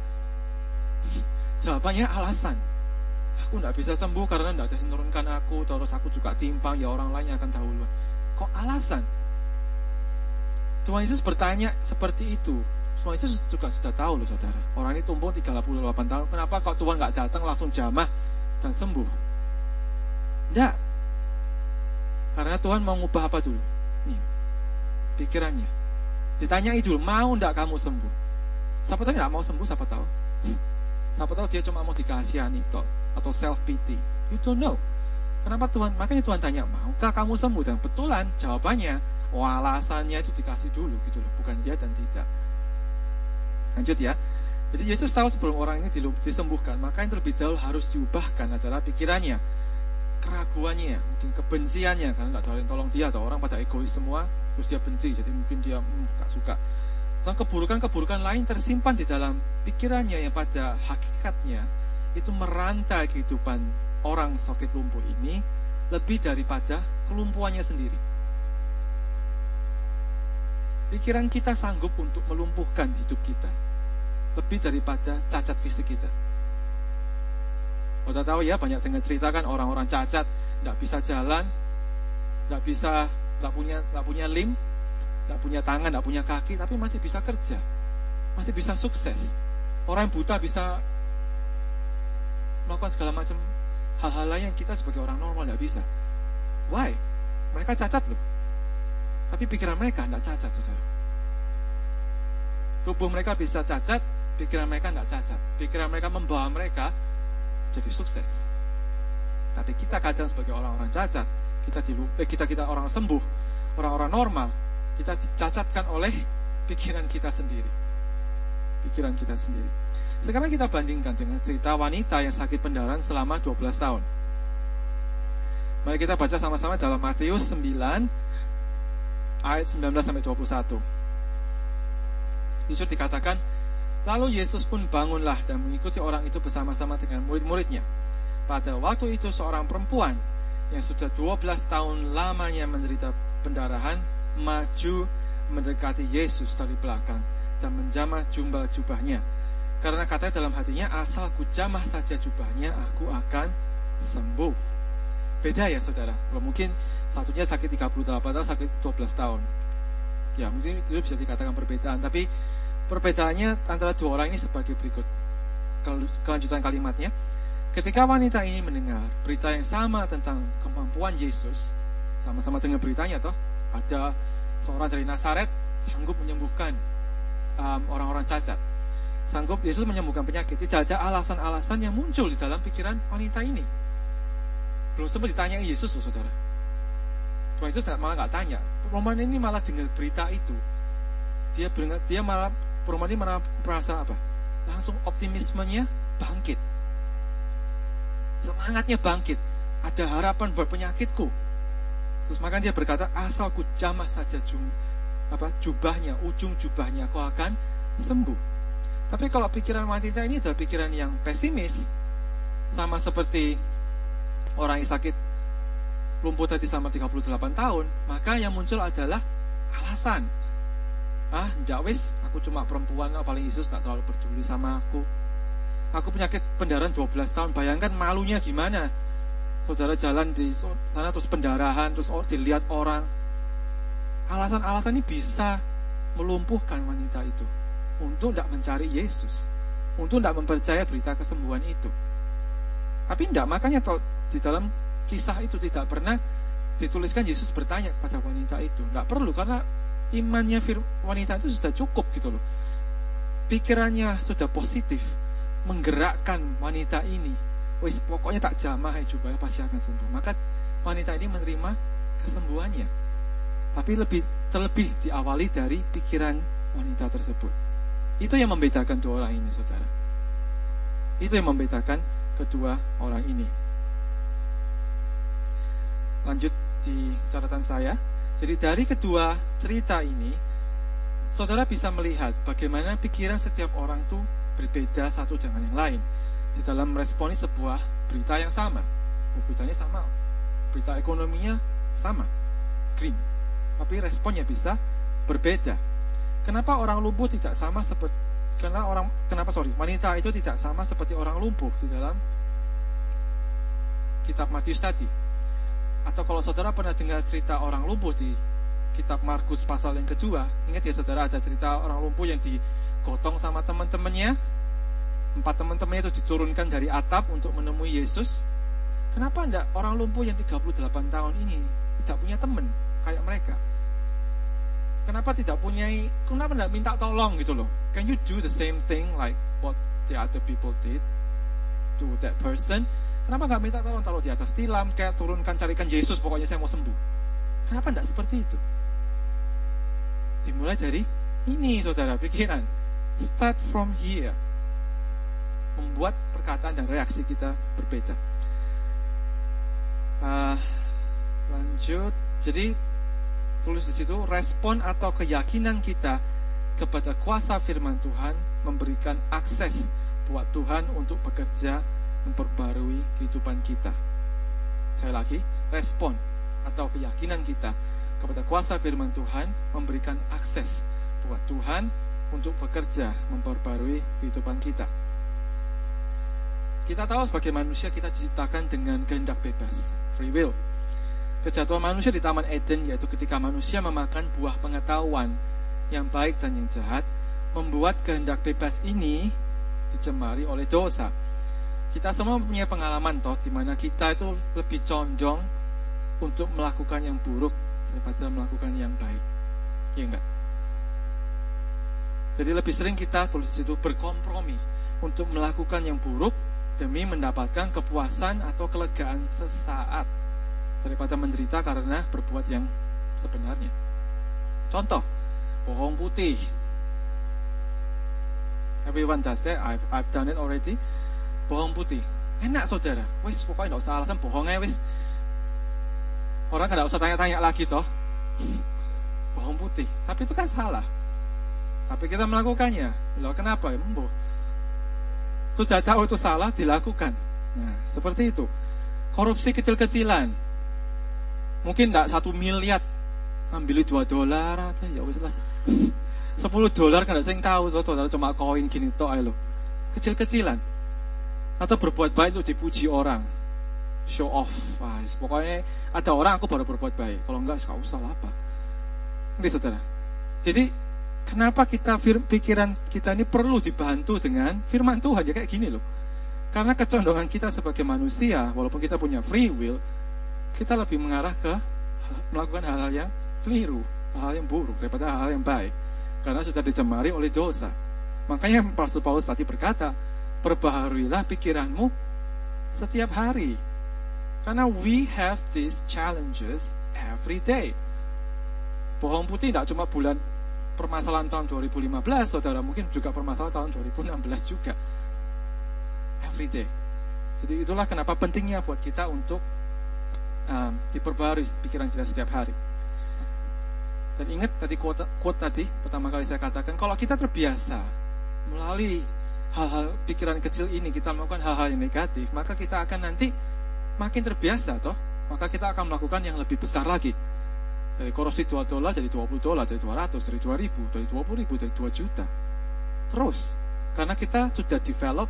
Jawabannya alasan. Aku tidak bisa sembuh karena tidak ada menurunkan aku, terus aku juga timpang, ya orang lain akan tahu loh. Kok alasan? Tuhan Yesus bertanya seperti itu. Tuhan Yesus juga sudah tahu loh saudara. Orang ini tumpung 38 tahun. Kenapa kok Tuhan nggak datang langsung jamah dan sembuh? Tidak. Karena Tuhan mau ngubah apa dulu? Nih, pikirannya. Ditanyai dulu, mau ndak kamu sembuh? Siapa tahu nggak mau sembuh, siapa tahu? Siapa tahu dia cuma mau dikasihani toh, atau self pity. You don't know. Kenapa Tuhan? Makanya Tuhan tanya, maukah kamu sembuh? Dan betulan jawabannya, oh alasannya itu dikasih dulu gitu loh, bukan dia dan tidak. Lanjut ya. Jadi Yesus tahu sebelum orang ini disembuhkan, maka yang terlebih dahulu harus diubahkan adalah pikirannya, keraguannya, mungkin kebenciannya karena tidak ada yang tolong dia atau orang pada egois semua, terus dia benci, jadi mungkin dia hmm, suka dan keburukan-keburukan lain tersimpan di dalam pikirannya yang pada hakikatnya itu merantai kehidupan orang sakit lumpuh ini lebih daripada kelumpuhannya sendiri. Pikiran kita sanggup untuk melumpuhkan hidup kita lebih daripada cacat fisik kita. Kita tahu ya banyak dengar ceritakan orang-orang cacat tidak bisa jalan, tidak bisa, tidak punya, tidak punya lim, tidak punya tangan, tidak punya kaki, tapi masih bisa kerja, masih bisa sukses. Orang yang buta bisa melakukan segala macam hal-hal lain yang kita sebagai orang normal tidak bisa. Why? Mereka cacat loh. Tapi pikiran mereka tidak cacat, saudara. Tubuh mereka bisa cacat, pikiran mereka tidak cacat. Pikiran mereka membawa mereka jadi sukses. Tapi kita kadang sebagai orang-orang cacat, kita dilu eh, kita kita orang sembuh, orang-orang normal, kita dicacatkan oleh pikiran kita sendiri. Pikiran kita sendiri. Sekarang kita bandingkan dengan cerita wanita yang sakit pendarahan selama 12 tahun. Mari kita baca sama-sama dalam Matius 9 ayat 19 sampai 21. Yesus dikatakan, Lalu Yesus pun bangunlah dan mengikuti orang itu bersama-sama dengan murid-muridnya. Pada waktu itu seorang perempuan yang sudah 12 tahun lamanya menderita pendarahan maju mendekati Yesus dari belakang dan menjamah jubah jubahnya. Karena katanya dalam hatinya, asal ku jamah saja jubahnya, aku akan sembuh. Beda ya saudara, mungkin satunya sakit 38 tahun, sakit 12 tahun. Ya mungkin itu bisa dikatakan perbedaan, tapi perbedaannya antara dua orang ini sebagai berikut. Kelanjutan kalimatnya, ketika wanita ini mendengar berita yang sama tentang kemampuan Yesus, sama-sama dengan beritanya toh, ada seorang dari Nazaret sanggup menyembuhkan um, orang-orang cacat. Sanggup Yesus menyembuhkan penyakit. Tidak ada alasan-alasan yang muncul di dalam pikiran wanita ini. Belum sempat ditanya Yesus loh saudara. Tuhan Yesus malah nggak tanya. Perempuan ini malah dengar berita itu. Dia dia malah malah merasa apa? Langsung optimismenya bangkit. Semangatnya bangkit. Ada harapan buat penyakitku Terus maka dia berkata, asal ku jamah saja jum, apa jubahnya, ujung jubahnya, kau akan sembuh. Tapi kalau pikiran wanita ini adalah pikiran yang pesimis, sama seperti orang yang sakit lumpuh tadi selama 38 tahun, maka yang muncul adalah alasan. Ah, ndak wis, aku cuma perempuan, paling Yesus tak terlalu peduli sama aku. Aku penyakit pendarahan 12 tahun, bayangkan malunya gimana saudara jalan di sana terus pendarahan, terus dilihat orang. Alasan-alasan ini bisa melumpuhkan wanita itu untuk tidak mencari Yesus, untuk tidak mempercaya berita kesembuhan itu. Tapi tidak, makanya di dalam kisah itu tidak pernah dituliskan Yesus bertanya kepada wanita itu. Tidak perlu karena imannya wanita itu sudah cukup gitu loh. Pikirannya sudah positif, menggerakkan wanita ini wis pokoknya tak jamah ya coba pasti akan sembuh. Maka wanita ini menerima kesembuhannya. Tapi lebih terlebih diawali dari pikiran wanita tersebut. Itu yang membedakan dua orang ini, saudara. Itu yang membedakan kedua orang ini. Lanjut di catatan saya. Jadi dari kedua cerita ini, saudara bisa melihat bagaimana pikiran setiap orang tuh berbeda satu dengan yang lain di dalam meresponi sebuah berita yang sama. Oh, beritanya sama, berita ekonominya sama, green. tapi responnya bisa berbeda. Kenapa orang lumpuh tidak sama seperti karena orang kenapa sorry wanita itu tidak sama seperti orang lumpuh di dalam kitab Matius tadi. Atau kalau saudara pernah dengar cerita orang lumpuh di kitab Markus pasal yang kedua, ingat ya saudara ada cerita orang lumpuh yang digotong sama teman-temannya. Empat teman-temannya itu diturunkan dari atap untuk menemui Yesus. Kenapa enggak orang lumpuh yang 38 tahun ini tidak punya teman kayak mereka? Kenapa tidak punya, kenapa tidak minta tolong gitu loh? Can you do the same thing like what the other people did to that person? Kenapa nggak minta tolong taruh di atas tilam, kayak turunkan carikan Yesus pokoknya saya mau sembuh. Kenapa tidak seperti itu? Dimulai dari ini saudara pikiran. Start from here. Membuat perkataan dan reaksi kita berbeda. Uh, lanjut. Jadi tulis di situ respon atau keyakinan kita kepada kuasa firman Tuhan memberikan akses buat Tuhan untuk bekerja memperbarui kehidupan kita. Saya lagi, respon atau keyakinan kita kepada kuasa firman Tuhan memberikan akses buat Tuhan untuk bekerja memperbarui kehidupan kita. Kita tahu sebagai manusia kita diciptakan dengan kehendak bebas, free will. Kejatuhan manusia di Taman Eden yaitu ketika manusia memakan buah pengetahuan yang baik dan yang jahat membuat kehendak bebas ini dicemari oleh dosa. Kita semua punya pengalaman toh di mana kita itu lebih condong untuk melakukan yang buruk daripada melakukan yang baik. Iya enggak? Jadi lebih sering kita tulis itu berkompromi untuk melakukan yang buruk demi mendapatkan kepuasan atau kelegaan sesaat daripada menderita karena berbuat yang sebenarnya. Contoh, bohong putih. Everyone does that. I've, I've done it already. Bohong putih. Enak saudara. Wis pokoknya nggak usah alasan bohongnya wis. Orang nggak usah tanya-tanya lagi toh. Bohong putih. Tapi itu kan salah. Tapi kita melakukannya. Loh kenapa? Ya, Mbo. Sudah tahu itu salah, dilakukan. Nah, seperti itu. Korupsi kecil-kecilan mungkin tidak satu miliar ambil dua dolar aja ya wis lah sepuluh dolar kan saya tahu dolar cuma koin gini toh ayo kecil-kecilan. Atau berbuat baik untuk dipuji orang. Show off Wah, pokoknya ada orang aku baru berbuat baik. Kalau enggak gak usah lah apa ini saudara. Jadi kenapa kita pikiran kita ini perlu dibantu dengan firman Tuhan? Ya kayak gini loh karena kecondongan kita sebagai manusia walaupun kita punya free will kita lebih mengarah ke melakukan hal-hal yang keliru, hal-hal yang buruk daripada hal-hal yang baik. Karena sudah dicemari oleh dosa. Makanya Rasul Paulus tadi berkata, perbaharuilah pikiranmu setiap hari. Karena we have these challenges every day. Bohong putih tidak cuma bulan permasalahan tahun 2015, saudara mungkin juga permasalahan tahun 2016 juga. Every day. Jadi itulah kenapa pentingnya buat kita untuk um, diperbarui pikiran kita setiap hari. Dan ingat tadi quote, quote tadi pertama kali saya katakan kalau kita terbiasa melalui hal-hal pikiran kecil ini kita melakukan hal-hal yang negatif, maka kita akan nanti makin terbiasa toh, maka kita akan melakukan yang lebih besar lagi. Dari korupsi 2 dolar jadi 20 dolar, dari 200, dari 2000, dari 20 ribu, dari 2 juta. Terus, karena kita sudah develop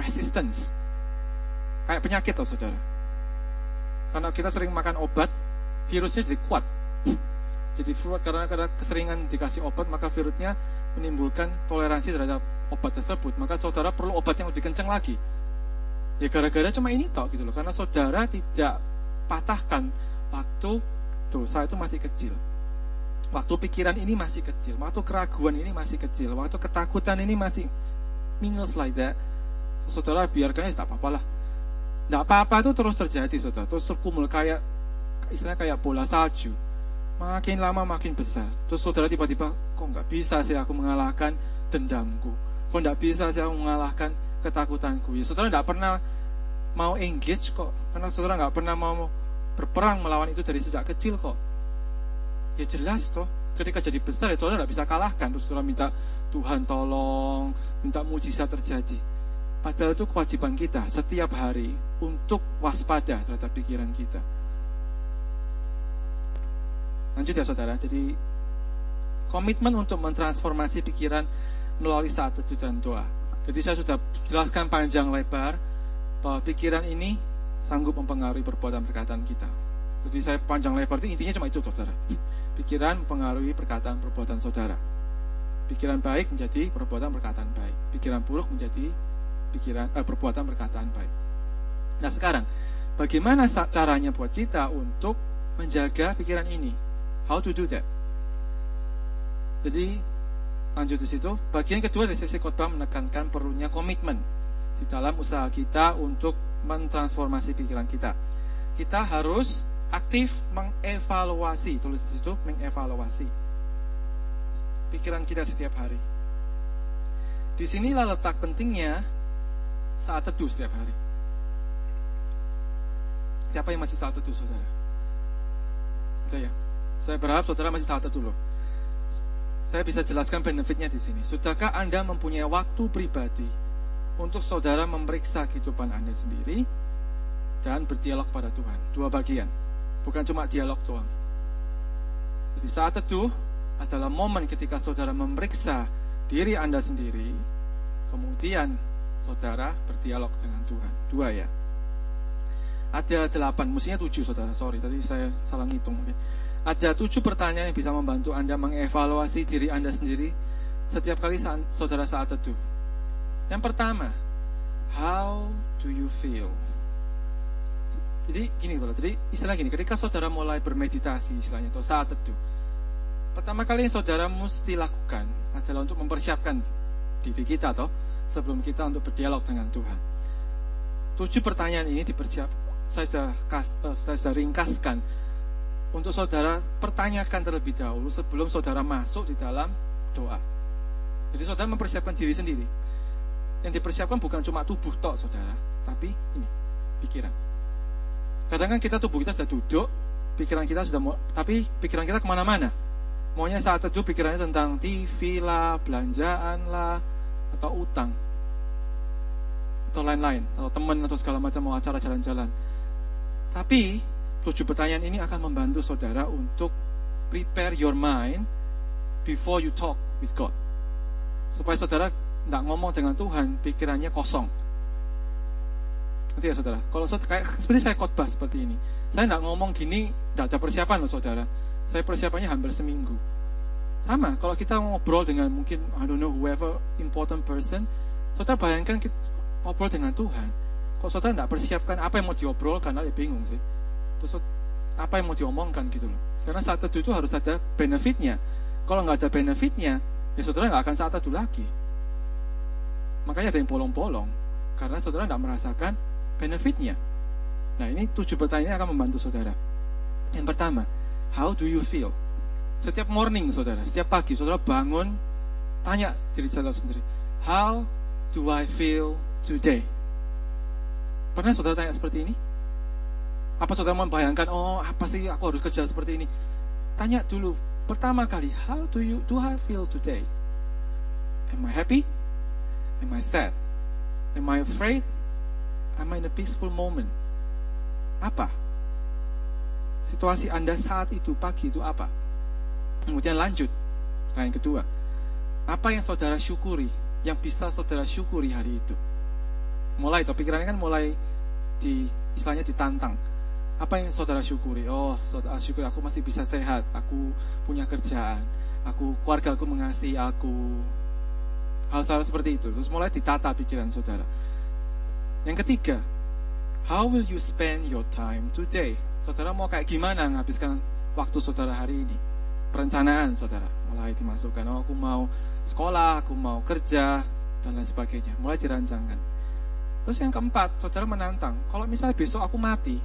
resistance. Kayak penyakit toh saudara karena kita sering makan obat, virusnya jadi kuat. Jadi kuat karena karena keseringan dikasih obat, maka virusnya menimbulkan toleransi terhadap obat tersebut. Maka saudara perlu obat yang lebih kencang lagi. Ya gara-gara cuma ini tok gitu loh. Karena saudara tidak patahkan waktu dosa itu masih kecil. Waktu pikiran ini masih kecil, waktu keraguan ini masih kecil, waktu ketakutan ini masih minus like that. Saudara biarkannya tak apa-apa lah tidak apa-apa itu terus terjadi, saudara. Terus terkumul kayak istilahnya kayak bola salju. Makin lama makin besar. Terus saudara tiba-tiba, kok nggak bisa sih aku mengalahkan dendamku? Kok nggak bisa sih aku mengalahkan ketakutanku? Ya saudara tidak pernah mau engage kok. Karena saudara nggak pernah mau berperang melawan itu dari sejak kecil kok. Ya jelas toh, ketika jadi besar ya saudara nggak bisa kalahkan. Terus saudara minta Tuhan tolong, minta mujizat terjadi. Padahal itu kewajiban kita setiap hari untuk waspada terhadap pikiran kita. Lanjut ya saudara. Jadi komitmen untuk mentransformasi pikiran melalui teduh dan doa. Jadi saya sudah jelaskan panjang lebar bahwa pikiran ini sanggup mempengaruhi perbuatan perkataan kita. Jadi saya panjang lebar itu intinya cuma itu saudara. Pikiran mempengaruhi perkataan perbuatan saudara. Pikiran baik menjadi perbuatan perkataan baik. Pikiran buruk menjadi pikiran eh, perbuatan perkataan baik. Nah sekarang bagaimana caranya buat kita untuk menjaga pikiran ini? How to do that? Jadi lanjut di situ. Bagian kedua dari sesi khotbah menekankan perlunya komitmen di dalam usaha kita untuk mentransformasi pikiran kita. Kita harus aktif mengevaluasi, tulis di situ mengevaluasi pikiran kita setiap hari. Di sinilah letak pentingnya saat teduh setiap hari. Siapa yang masih saat teduh, saudara? Udah ya? Saya berharap saudara masih saat loh. Saya bisa jelaskan benefitnya di sini. Sudahkah Anda mempunyai waktu pribadi untuk saudara memeriksa kehidupan Anda sendiri dan berdialog pada Tuhan? Dua bagian, bukan cuma dialog doang. Jadi saat teduh adalah momen ketika saudara memeriksa diri Anda sendiri, kemudian saudara berdialog dengan Tuhan. Dua ya. Ada delapan, mestinya tujuh saudara, sorry, tadi saya salah ngitung mungkin. Ada tujuh pertanyaan yang bisa membantu Anda mengevaluasi diri Anda sendiri setiap kali saat, saudara saat teduh. Yang pertama, how do you feel? Jadi gini saudara, jadi istilah gini, ketika saudara mulai bermeditasi istilahnya atau saat teduh, pertama kali yang saudara mesti lakukan adalah untuk mempersiapkan diri kita atau sebelum kita untuk berdialog dengan Tuhan. Tujuh pertanyaan ini dipersiap, saya sudah, uh, saya sudah ringkaskan untuk saudara pertanyakan terlebih dahulu sebelum saudara masuk di dalam doa. Jadi saudara mempersiapkan diri sendiri. Yang dipersiapkan bukan cuma tubuh tok saudara, tapi ini pikiran. Kadang kan kita tubuh kita sudah duduk, pikiran kita sudah mau, tapi pikiran kita ke mana-mana. Maunya saat itu pikirannya tentang TV lah, belanjaan lah, atau utang, atau lain-lain, atau teman atau segala macam mau acara jalan-jalan. Tapi tujuh pertanyaan ini akan membantu saudara untuk prepare your mind before you talk with God. Supaya saudara tidak ngomong dengan Tuhan, pikirannya kosong. Nanti ya saudara, kalau kayak seperti saya khotbah seperti ini, saya tidak ngomong gini, tidak ada persiapan loh saudara. Saya persiapannya hampir seminggu. Sama, kalau kita ngobrol dengan mungkin, I don't know, whoever important person, saudara bayangkan kita ngobrol dengan Tuhan. Kalau saudara tidak persiapkan apa yang mau diobrolkan, ya bingung sih terus apa yang mau diomongkan gitu loh. Karena saat teduh itu harus ada benefitnya. Kalau nggak ada benefitnya ya saudara nggak akan saat teduh lagi. Makanya ada yang bolong-bolong. Karena saudara nggak merasakan benefitnya. Nah ini tujuh pertanyaan akan membantu saudara. Yang pertama how do you feel? Setiap morning saudara setiap pagi saudara bangun tanya diri saudara sendiri how do I feel today? Pernah saudara tanya seperti ini apa saudara membayangkan, oh apa sih aku harus kerja seperti ini? Tanya dulu, pertama kali, how do you do I feel today? Am I happy? Am I sad? Am I afraid? Am I in a peaceful moment? Apa? Situasi Anda saat itu, pagi itu apa? Kemudian lanjut, yang kedua. Apa yang saudara syukuri, yang bisa saudara syukuri hari itu? Mulai, pikirannya kan mulai di, istilahnya ditantang apa yang saudara syukuri? Oh, saudara syukur aku masih bisa sehat, aku punya kerjaan, aku keluarga aku mengasihi aku. Hal-hal seperti itu. Terus mulai ditata pikiran saudara. Yang ketiga, how will you spend your time today? Saudara mau kayak gimana menghabiskan waktu saudara hari ini? Perencanaan saudara. Mulai dimasukkan, oh aku mau sekolah, aku mau kerja, dan lain sebagainya. Mulai dirancangkan. Terus yang keempat, saudara menantang. Kalau misalnya besok aku mati,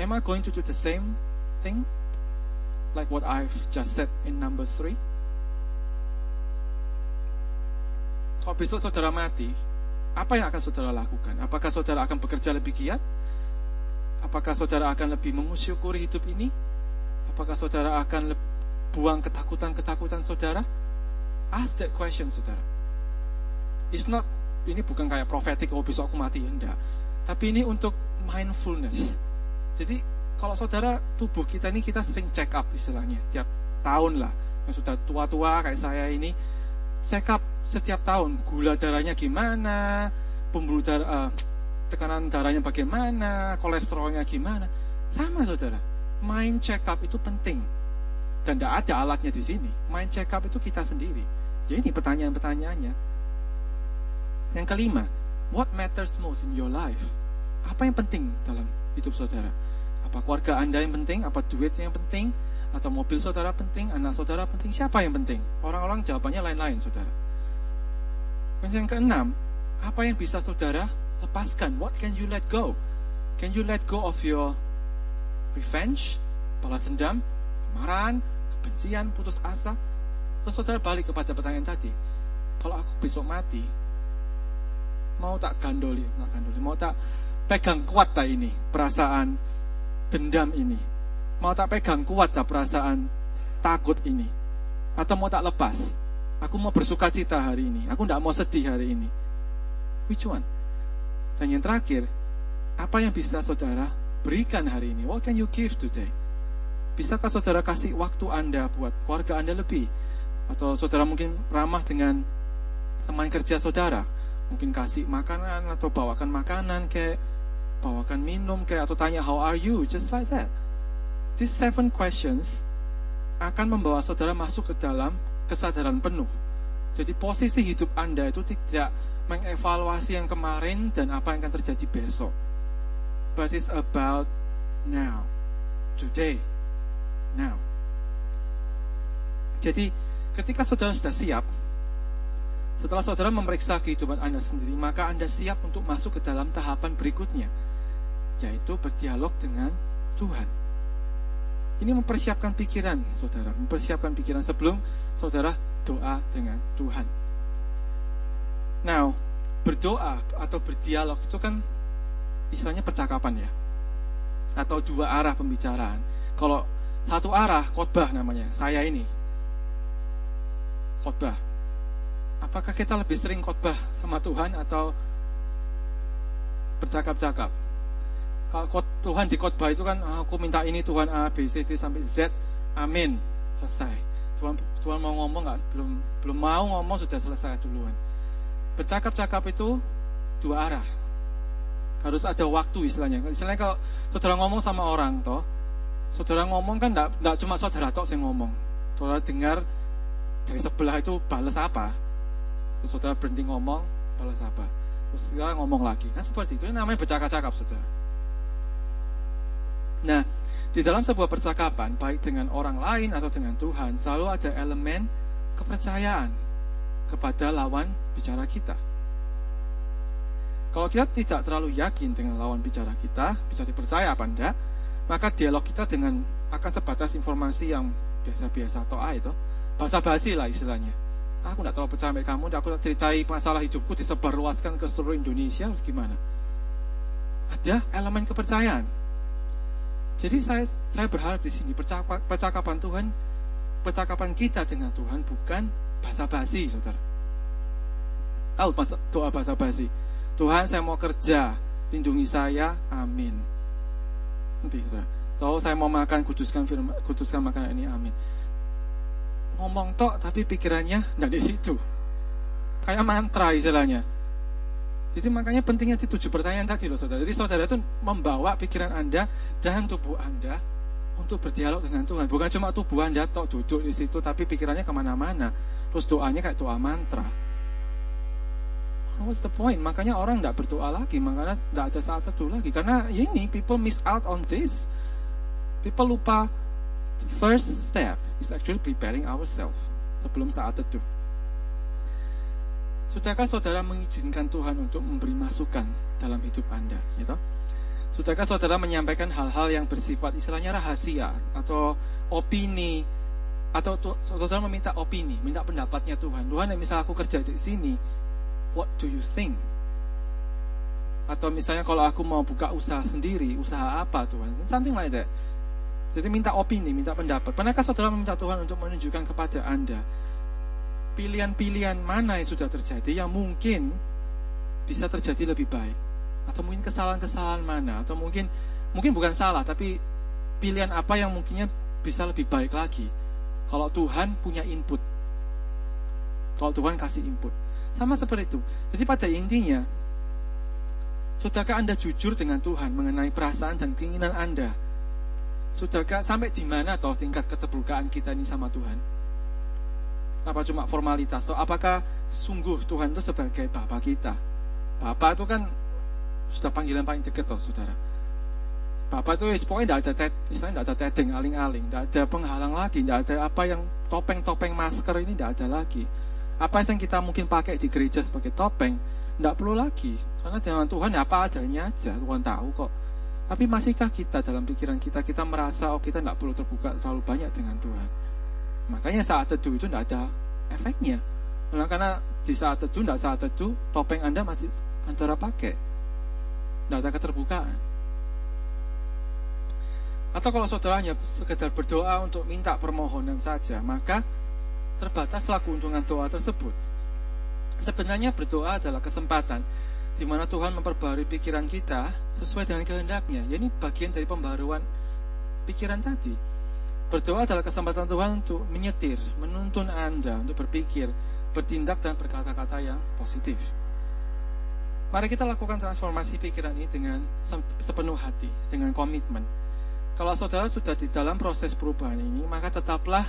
Am I going to do the same thing? Like what I've just said in number three? Kalau besok saudara mati, apa yang akan saudara lakukan? Apakah saudara akan bekerja lebih giat? Apakah saudara akan lebih mengusyukuri hidup ini? Apakah saudara akan buang ketakutan-ketakutan saudara? Ask that question, saudara. It's not, ini bukan kayak profetik, oh besok aku mati, enggak. Tapi ini untuk mindfulness jadi kalau saudara tubuh kita ini kita sering check up istilahnya tiap tahun lah. Yang sudah tua-tua kayak saya ini check up setiap tahun. Gula darahnya gimana pembuluh darah uh, tekanan darahnya bagaimana kolesterolnya gimana. Sama saudara. Main check up itu penting. Dan tidak ada alatnya di sini. Main check up itu kita sendiri. Jadi ini pertanyaan-pertanyaannya. Yang kelima what matters most in your life? Apa yang penting dalam hidup saudara apa keluarga Anda yang penting? Apa duitnya yang penting? Atau mobil saudara penting? Anak saudara penting? Siapa yang penting? Orang-orang jawabannya lain-lain, saudara. Yang keenam, apa yang bisa saudara lepaskan? What can you let go? Can you let go of your revenge, balas dendam, kemarahan, kebencian, putus asa? Terus saudara balik kepada pertanyaan tadi. Kalau aku besok mati, mau tak gandoli, tak gandoli, mau tak pegang kuat tak ini perasaan dendam ini? Mau tak pegang kuat tak perasaan takut ini? Atau mau tak lepas? Aku mau bersuka cita hari ini. Aku tidak mau sedih hari ini. Which one? Dan yang terakhir, apa yang bisa saudara berikan hari ini? What can you give today? Bisakah saudara kasih waktu Anda buat keluarga Anda lebih? Atau saudara mungkin ramah dengan teman kerja saudara? Mungkin kasih makanan atau bawakan makanan kayak bawakan minum kayak atau tanya how are you, just like that. These seven questions akan membawa saudara masuk ke dalam kesadaran penuh. Jadi posisi hidup Anda itu tidak mengevaluasi yang kemarin dan apa yang akan terjadi besok. But it's about now, today, now. Jadi ketika saudara sudah siap, setelah saudara memeriksa kehidupan Anda sendiri, maka Anda siap untuk masuk ke dalam tahapan berikutnya yaitu berdialog dengan Tuhan. Ini mempersiapkan pikiran, saudara, mempersiapkan pikiran sebelum saudara doa dengan Tuhan. Now, berdoa atau berdialog itu kan istilahnya percakapan ya, atau dua arah pembicaraan. Kalau satu arah khotbah namanya, saya ini khotbah. Apakah kita lebih sering khotbah sama Tuhan atau bercakap-cakap? Kalau Tuhan di khotbah itu kan ah, aku minta ini Tuhan A B C D sampai Z, amin, selesai. Tuhan Tuhan mau ngomong nggak? Belum belum mau ngomong sudah selesai duluan. Bercakap-cakap itu dua arah. Harus ada waktu istilahnya. Istilahnya kalau saudara ngomong sama orang toh, saudara ngomong kan enggak, cuma saudara tok yang ngomong. Saudara dengar dari sebelah itu balas apa. Terus saudara berhenti ngomong, balas apa. Terus saudara ngomong lagi. Kan seperti itu. Ini namanya bercakap-cakap saudara. Nah, di dalam sebuah percakapan, baik dengan orang lain atau dengan Tuhan, selalu ada elemen kepercayaan kepada lawan bicara kita. Kalau kita tidak terlalu yakin dengan lawan bicara kita, bisa dipercaya apa enggak, maka dialog kita dengan akan sebatas informasi yang biasa-biasa atau A itu, bahasa basi lah istilahnya. Aku tidak terlalu percaya sama kamu, aku ceritai masalah hidupku disebarluaskan ke seluruh Indonesia, harus gimana? Ada elemen kepercayaan jadi saya saya berharap di sini percakapan Tuhan, percakapan kita dengan Tuhan bukan basa-basi, saudara. Tahu doa basa-basi. Tuhan saya mau kerja, lindungi saya, amin. Nanti, saudara. Kalau saya mau makan, kuduskan firman, kuduskan makanan ini, amin. Ngomong tok, tapi pikirannya tidak di situ. Kayak mantra istilahnya. Jadi makanya pentingnya di tujuh pertanyaan tadi loh saudara. Jadi saudara itu membawa pikiran Anda dan tubuh Anda untuk berdialog dengan Tuhan. Bukan cuma tubuh Anda tok duduk di situ, tapi pikirannya ke mana-mana. Terus doanya kayak doa mantra. What's the point? Makanya orang tidak berdoa lagi, makanya tidak ada saat teduh lagi. Karena ini people miss out on this. People lupa the first step is actually preparing ourselves sebelum saat teduh. Sudahkah saudara mengizinkan Tuhan untuk memberi masukan dalam hidup Anda? Gitu? Sudahkah saudara menyampaikan hal-hal yang bersifat istilahnya rahasia atau opini atau saudara meminta opini, minta pendapatnya Tuhan. Tuhan, misal aku kerja di sini, what do you think? Atau misalnya kalau aku mau buka usaha sendiri, usaha apa Tuhan? Something like that. Jadi minta opini, minta pendapat. Pernahkah saudara meminta Tuhan untuk menunjukkan kepada Anda pilihan-pilihan mana yang sudah terjadi yang mungkin bisa terjadi lebih baik atau mungkin kesalahan-kesalahan mana atau mungkin mungkin bukan salah tapi pilihan apa yang mungkinnya bisa lebih baik lagi. Kalau Tuhan punya input. Kalau Tuhan kasih input. Sama seperti itu. Jadi pada intinya, Sudahkah Anda jujur dengan Tuhan mengenai perasaan dan keinginan Anda? Sudahkah sampai di mana toh tingkat keterbukaan kita ini sama Tuhan? Apa cuma formalitas? Atau apakah sungguh Tuhan itu sebagai Bapak kita? Bapak itu kan sudah panggilan paling dekat toh, saudara. Bapak itu pokoknya tidak ada istilahnya tidak ada teteng, aling-aling, tidak ada penghalang lagi, tidak ada apa yang topeng-topeng masker ini tidak ada lagi. Apa yang kita mungkin pakai di gereja sebagai topeng, tidak perlu lagi. Karena dengan Tuhan ya apa adanya aja, Tuhan tahu kok. Tapi masihkah kita dalam pikiran kita, kita merasa oh kita tidak perlu terbuka terlalu banyak dengan Tuhan. Makanya saat teduh itu tidak ada efeknya. Nah, karena di saat teduh, tidak saat teduh, topeng Anda masih antara pakai. Tidak ada keterbukaan. Atau kalau saudara hanya sekedar berdoa untuk minta permohonan saja, maka terbataslah keuntungan doa tersebut. Sebenarnya berdoa adalah kesempatan di mana Tuhan memperbarui pikiran kita sesuai dengan kehendaknya. Ya ini bagian dari pembaruan pikiran tadi. Berdoa adalah kesempatan Tuhan untuk menyetir, menuntun Anda untuk berpikir, bertindak dan berkata-kata yang positif. Mari kita lakukan transformasi pikiran ini dengan sepenuh hati, dengan komitmen. Kalau saudara sudah di dalam proses perubahan ini, maka tetaplah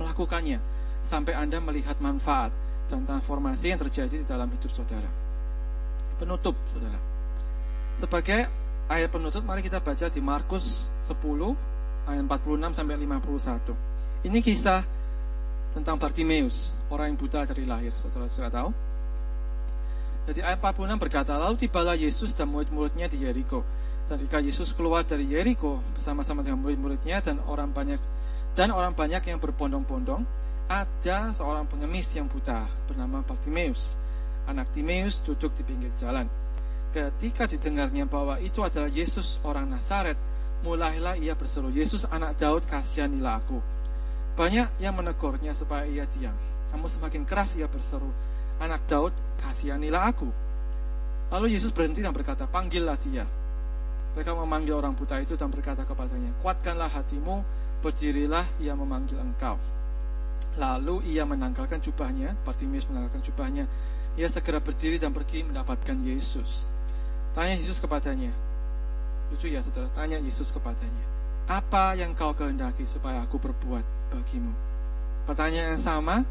melakukannya sampai Anda melihat manfaat dan transformasi yang terjadi di dalam hidup saudara. Penutup, saudara. Sebagai ayat penutup, mari kita baca di Markus 10 ayat 46 sampai 51. Ini kisah tentang Bartimeus, orang yang buta dari lahir. Saudara sudah tahu? Jadi ayat 46 berkata, Lalu tibalah Yesus dan murid-muridnya di Yeriko ketika Yesus keluar dari Yeriko bersama-sama dengan murid-muridnya dan orang banyak dan orang banyak yang berbondong-bondong, ada seorang pengemis yang buta bernama Bartimeus. Anak Timeus duduk di pinggir jalan. Ketika didengarnya bahwa itu adalah Yesus orang Nazaret, mulailah ia berseru, Yesus anak Daud kasihanilah aku. Banyak yang menegurnya supaya ia diam. Namun semakin keras ia berseru, anak Daud kasihanilah aku. Lalu Yesus berhenti dan berkata, panggillah dia. Mereka memanggil orang buta itu dan berkata kepadanya, Kuatkanlah hatimu, berdirilah, ia memanggil engkau. Lalu ia menanggalkan jubahnya, Bartimeus menanggalkan jubahnya. Ia segera berdiri dan pergi mendapatkan Yesus. Tanya Yesus kepadanya. Lucu ya saudara, tanya Yesus kepadanya. Apa yang kau kehendaki supaya aku berbuat bagimu? Pertanyaan yang sama,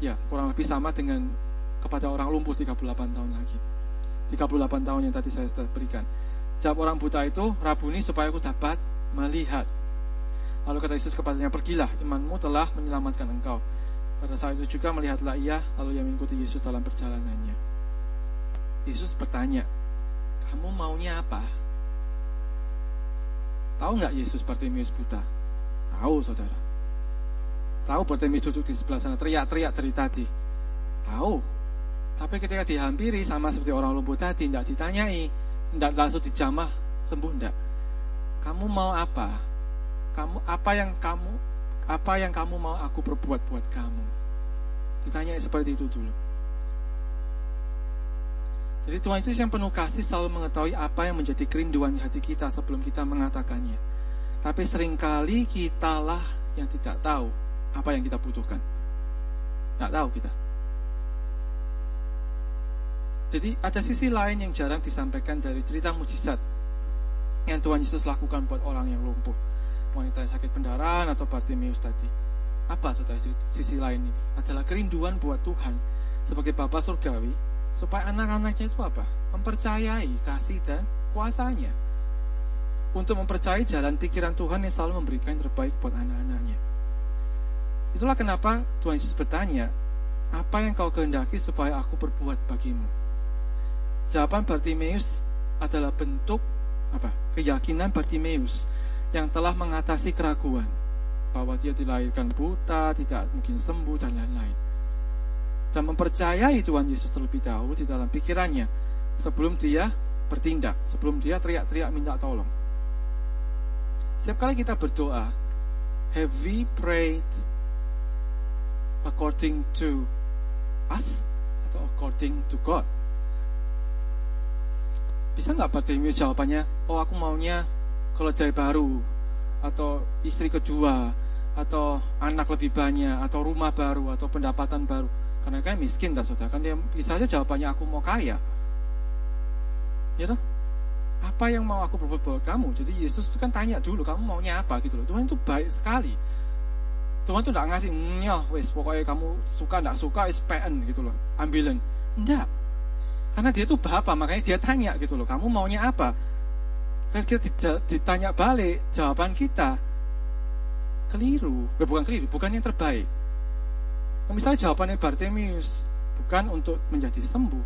ya kurang lebih sama dengan kepada orang lumpuh 38 tahun lagi. 38 tahun yang tadi saya berikan. Jawab orang buta itu, Rabuni supaya aku dapat melihat. Lalu kata Yesus kepadanya, pergilah, imanmu telah menyelamatkan engkau. Pada saat itu juga melihatlah ia, lalu ia mengikuti Yesus dalam perjalanannya. Yesus bertanya, kamu maunya apa? Tahu nggak Yesus Bartimius buta? Tahu saudara. Tahu Bartimius duduk di sebelah sana, teriak-teriak dari tadi. Tahu. Tapi ketika dihampiri sama seperti orang lumpuh tadi, tidak ditanyai, tidak langsung dijamah sembuh tidak kamu mau apa kamu apa yang kamu apa yang kamu mau aku perbuat buat kamu ditanya seperti itu dulu jadi Tuhan Yesus yang penuh kasih selalu mengetahui apa yang menjadi kerinduan hati kita sebelum kita mengatakannya. Tapi sering kali kitalah yang tidak tahu apa yang kita butuhkan. Tidak tahu kita. Jadi ada sisi lain yang jarang disampaikan dari cerita mujizat yang Tuhan Yesus lakukan buat orang yang lumpuh. Wanita yang sakit pendarahan atau Bartimeus tadi. Apa saudara sisi lain ini? Adalah kerinduan buat Tuhan sebagai Bapa Surgawi supaya anak-anaknya itu apa? Mempercayai kasih dan kuasanya. Untuk mempercayai jalan pikiran Tuhan yang selalu memberikan yang terbaik buat anak-anaknya. Itulah kenapa Tuhan Yesus bertanya, apa yang kau kehendaki supaya aku berbuat bagimu? Jawaban Bartimeus adalah bentuk apa? Keyakinan Bartimeus yang telah mengatasi keraguan bahwa dia dilahirkan buta, tidak mungkin sembuh dan lain-lain. Dan mempercayai Tuhan Yesus terlebih dahulu di dalam pikirannya sebelum dia bertindak, sebelum dia teriak-teriak minta tolong. Setiap kali kita berdoa, have we prayed according to us atau according to God? Bisa nggak Bartimius jawabannya, oh aku maunya keledai baru, atau istri kedua, atau anak lebih banyak, atau rumah baru, atau pendapatan baru. Karena kan miskin, dah saudara. Kan dia bisa saja jawabannya aku mau kaya. Ya toh? Apa yang mau aku berbuat buat kamu? Jadi Yesus itu kan tanya dulu, kamu maunya apa gitu loh. Tuhan itu baik sekali. Tuhan tuh tidak ngasih, ya wes pokoknya kamu suka tidak suka is PN gitu loh, ambilin. Enggak. Karena dia tuh Bapak, makanya dia tanya gitu loh, kamu maunya apa? Kan kita ditanya balik, jawaban kita keliru. Bukan keliru, bukan yang terbaik. Misalnya jawabannya Bartemius bukan untuk menjadi sembuh,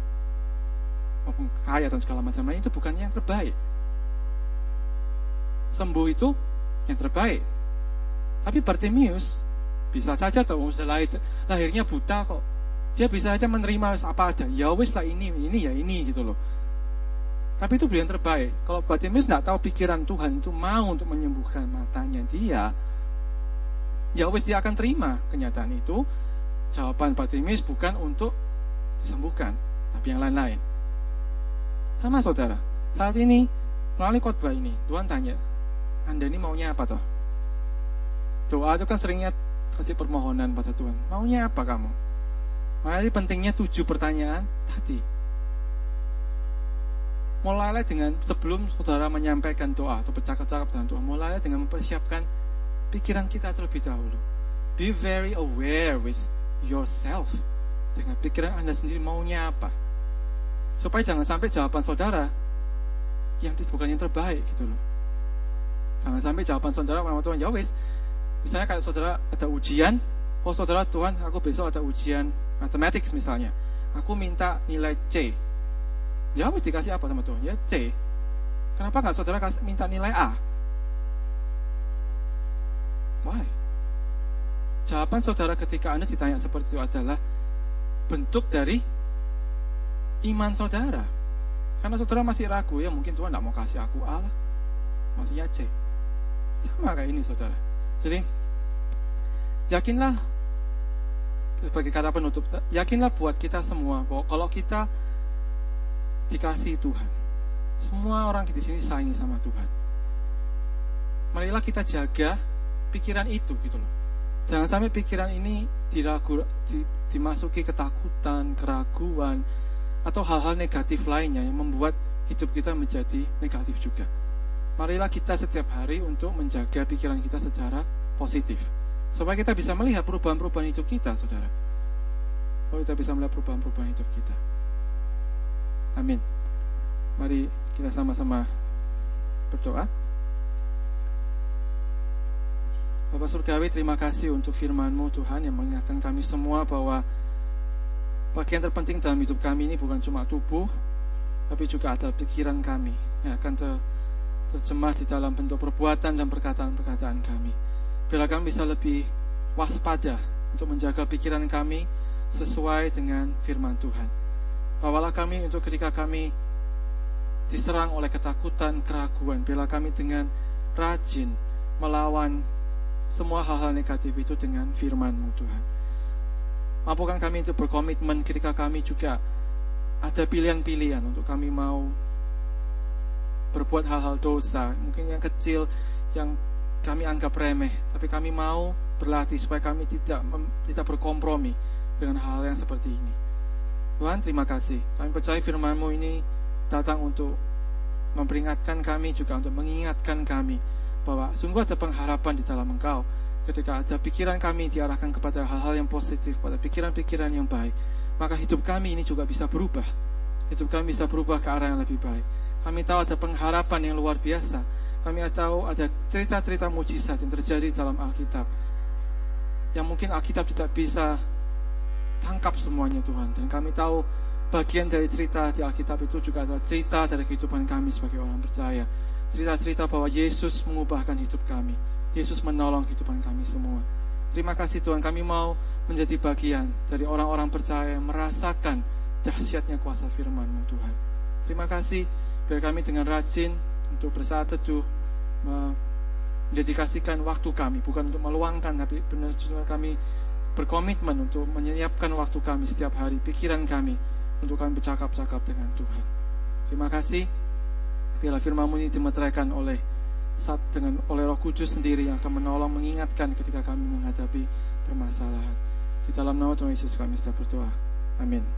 maupun kaya dan segala macam lain itu bukan yang terbaik. Sembuh itu yang terbaik. Tapi Bartemius bisa saja tuh lahir, lahirnya buta kok. Dia bisa saja menerima apa ada. Ya wis lah ini, ini ya ini gitu loh. Tapi itu yang terbaik. Kalau Bartimeus tidak tahu pikiran Tuhan itu mau untuk menyembuhkan matanya dia, ya wis dia akan terima kenyataan itu. Jawaban Bartimeus bukan untuk disembuhkan, tapi yang lain-lain. Sama saudara, saat ini melalui khotbah ini, Tuhan tanya, Anda ini maunya apa toh? Doa itu kan seringnya kasih permohonan pada Tuhan. Maunya apa kamu? Makanya pentingnya tujuh pertanyaan tadi. Mulailah dengan sebelum saudara menyampaikan doa atau bercakap-cakap dengan Tuhan, mulailah dengan mempersiapkan pikiran kita terlebih dahulu. Be very aware with yourself. Dengan pikiran Anda sendiri maunya apa. Supaya jangan sampai jawaban saudara yang bukan yang terbaik gitu loh. Jangan sampai jawaban saudara sama Tuhan, ya wis, Misalnya kayak saudara ada ujian, oh saudara Tuhan aku besok ada ujian matematik misalnya. Aku minta nilai C. Ya harus dikasih apa sama Tuhan? Ya C. Kenapa nggak saudara minta nilai A? Why? Jawaban saudara ketika Anda ditanya seperti itu adalah bentuk dari iman saudara. Karena saudara masih ragu, ya mungkin Tuhan tidak mau kasih aku A lah. Maksudnya C. Sama kayak ini saudara. Jadi yakinlah sebagai kata penutup, yakinlah buat kita semua bahwa kalau kita dikasih Tuhan, semua orang di sini sayang sama Tuhan. Marilah kita jaga pikiran itu gitu loh. Jangan sampai pikiran ini diragu, di, dimasuki ketakutan, keraguan, atau hal-hal negatif lainnya yang membuat hidup kita menjadi negatif juga. Marilah kita setiap hari untuk menjaga pikiran kita secara positif. Supaya kita bisa melihat perubahan-perubahan hidup kita, saudara. Kalau kita bisa melihat perubahan-perubahan hidup kita. Amin. Mari kita sama-sama berdoa. Bapak Surgawi, terima kasih untuk firman-Mu Tuhan yang mengingatkan kami semua bahwa bagian terpenting dalam hidup kami ini bukan cuma tubuh, tapi juga ada pikiran kami yang akan ter terjemah di dalam bentuk perbuatan dan perkataan-perkataan kami. Bila kami bisa lebih waspada untuk menjaga pikiran kami sesuai dengan firman Tuhan. Bawalah kami untuk ketika kami diserang oleh ketakutan, keraguan, bila kami dengan rajin melawan semua hal-hal negatif itu dengan firman-Mu Tuhan. Mampukan kami untuk berkomitmen ketika kami juga ada pilihan-pilihan untuk kami mau berbuat hal-hal dosa, mungkin yang kecil yang kami anggap remeh, tapi kami mau berlatih supaya kami tidak tidak berkompromi dengan hal yang seperti ini. Tuhan, terima kasih. Kami percaya firman-Mu ini datang untuk memperingatkan kami juga untuk mengingatkan kami bahwa sungguh ada pengharapan di dalam Engkau ketika ada pikiran kami diarahkan kepada hal-hal yang positif, pada pikiran-pikiran yang baik, maka hidup kami ini juga bisa berubah. Hidup kami bisa berubah ke arah yang lebih baik. Kami tahu ada pengharapan yang luar biasa. Kami tahu ada cerita-cerita mujizat yang terjadi dalam Alkitab. Yang mungkin Alkitab tidak bisa tangkap semuanya Tuhan. Dan kami tahu bagian dari cerita di Alkitab itu juga adalah cerita dari kehidupan kami sebagai orang percaya. Cerita-cerita bahwa Yesus mengubahkan hidup kami. Yesus menolong kehidupan kami semua. Terima kasih Tuhan, kami mau menjadi bagian dari orang-orang percaya yang merasakan dahsyatnya kuasa firman-Mu Tuhan. Terima kasih biar kami dengan rajin untuk bersaat teduh mendedikasikan waktu kami bukan untuk meluangkan tapi benar-benar kami berkomitmen untuk menyiapkan waktu kami setiap hari pikiran kami untuk kami bercakap-cakap dengan Tuhan terima kasih bila firman ini dimeteraikan oleh saat dengan oleh Roh Kudus sendiri yang akan menolong mengingatkan ketika kami menghadapi permasalahan. Di dalam nama Tuhan Yesus kami sudah berdoa. Amin.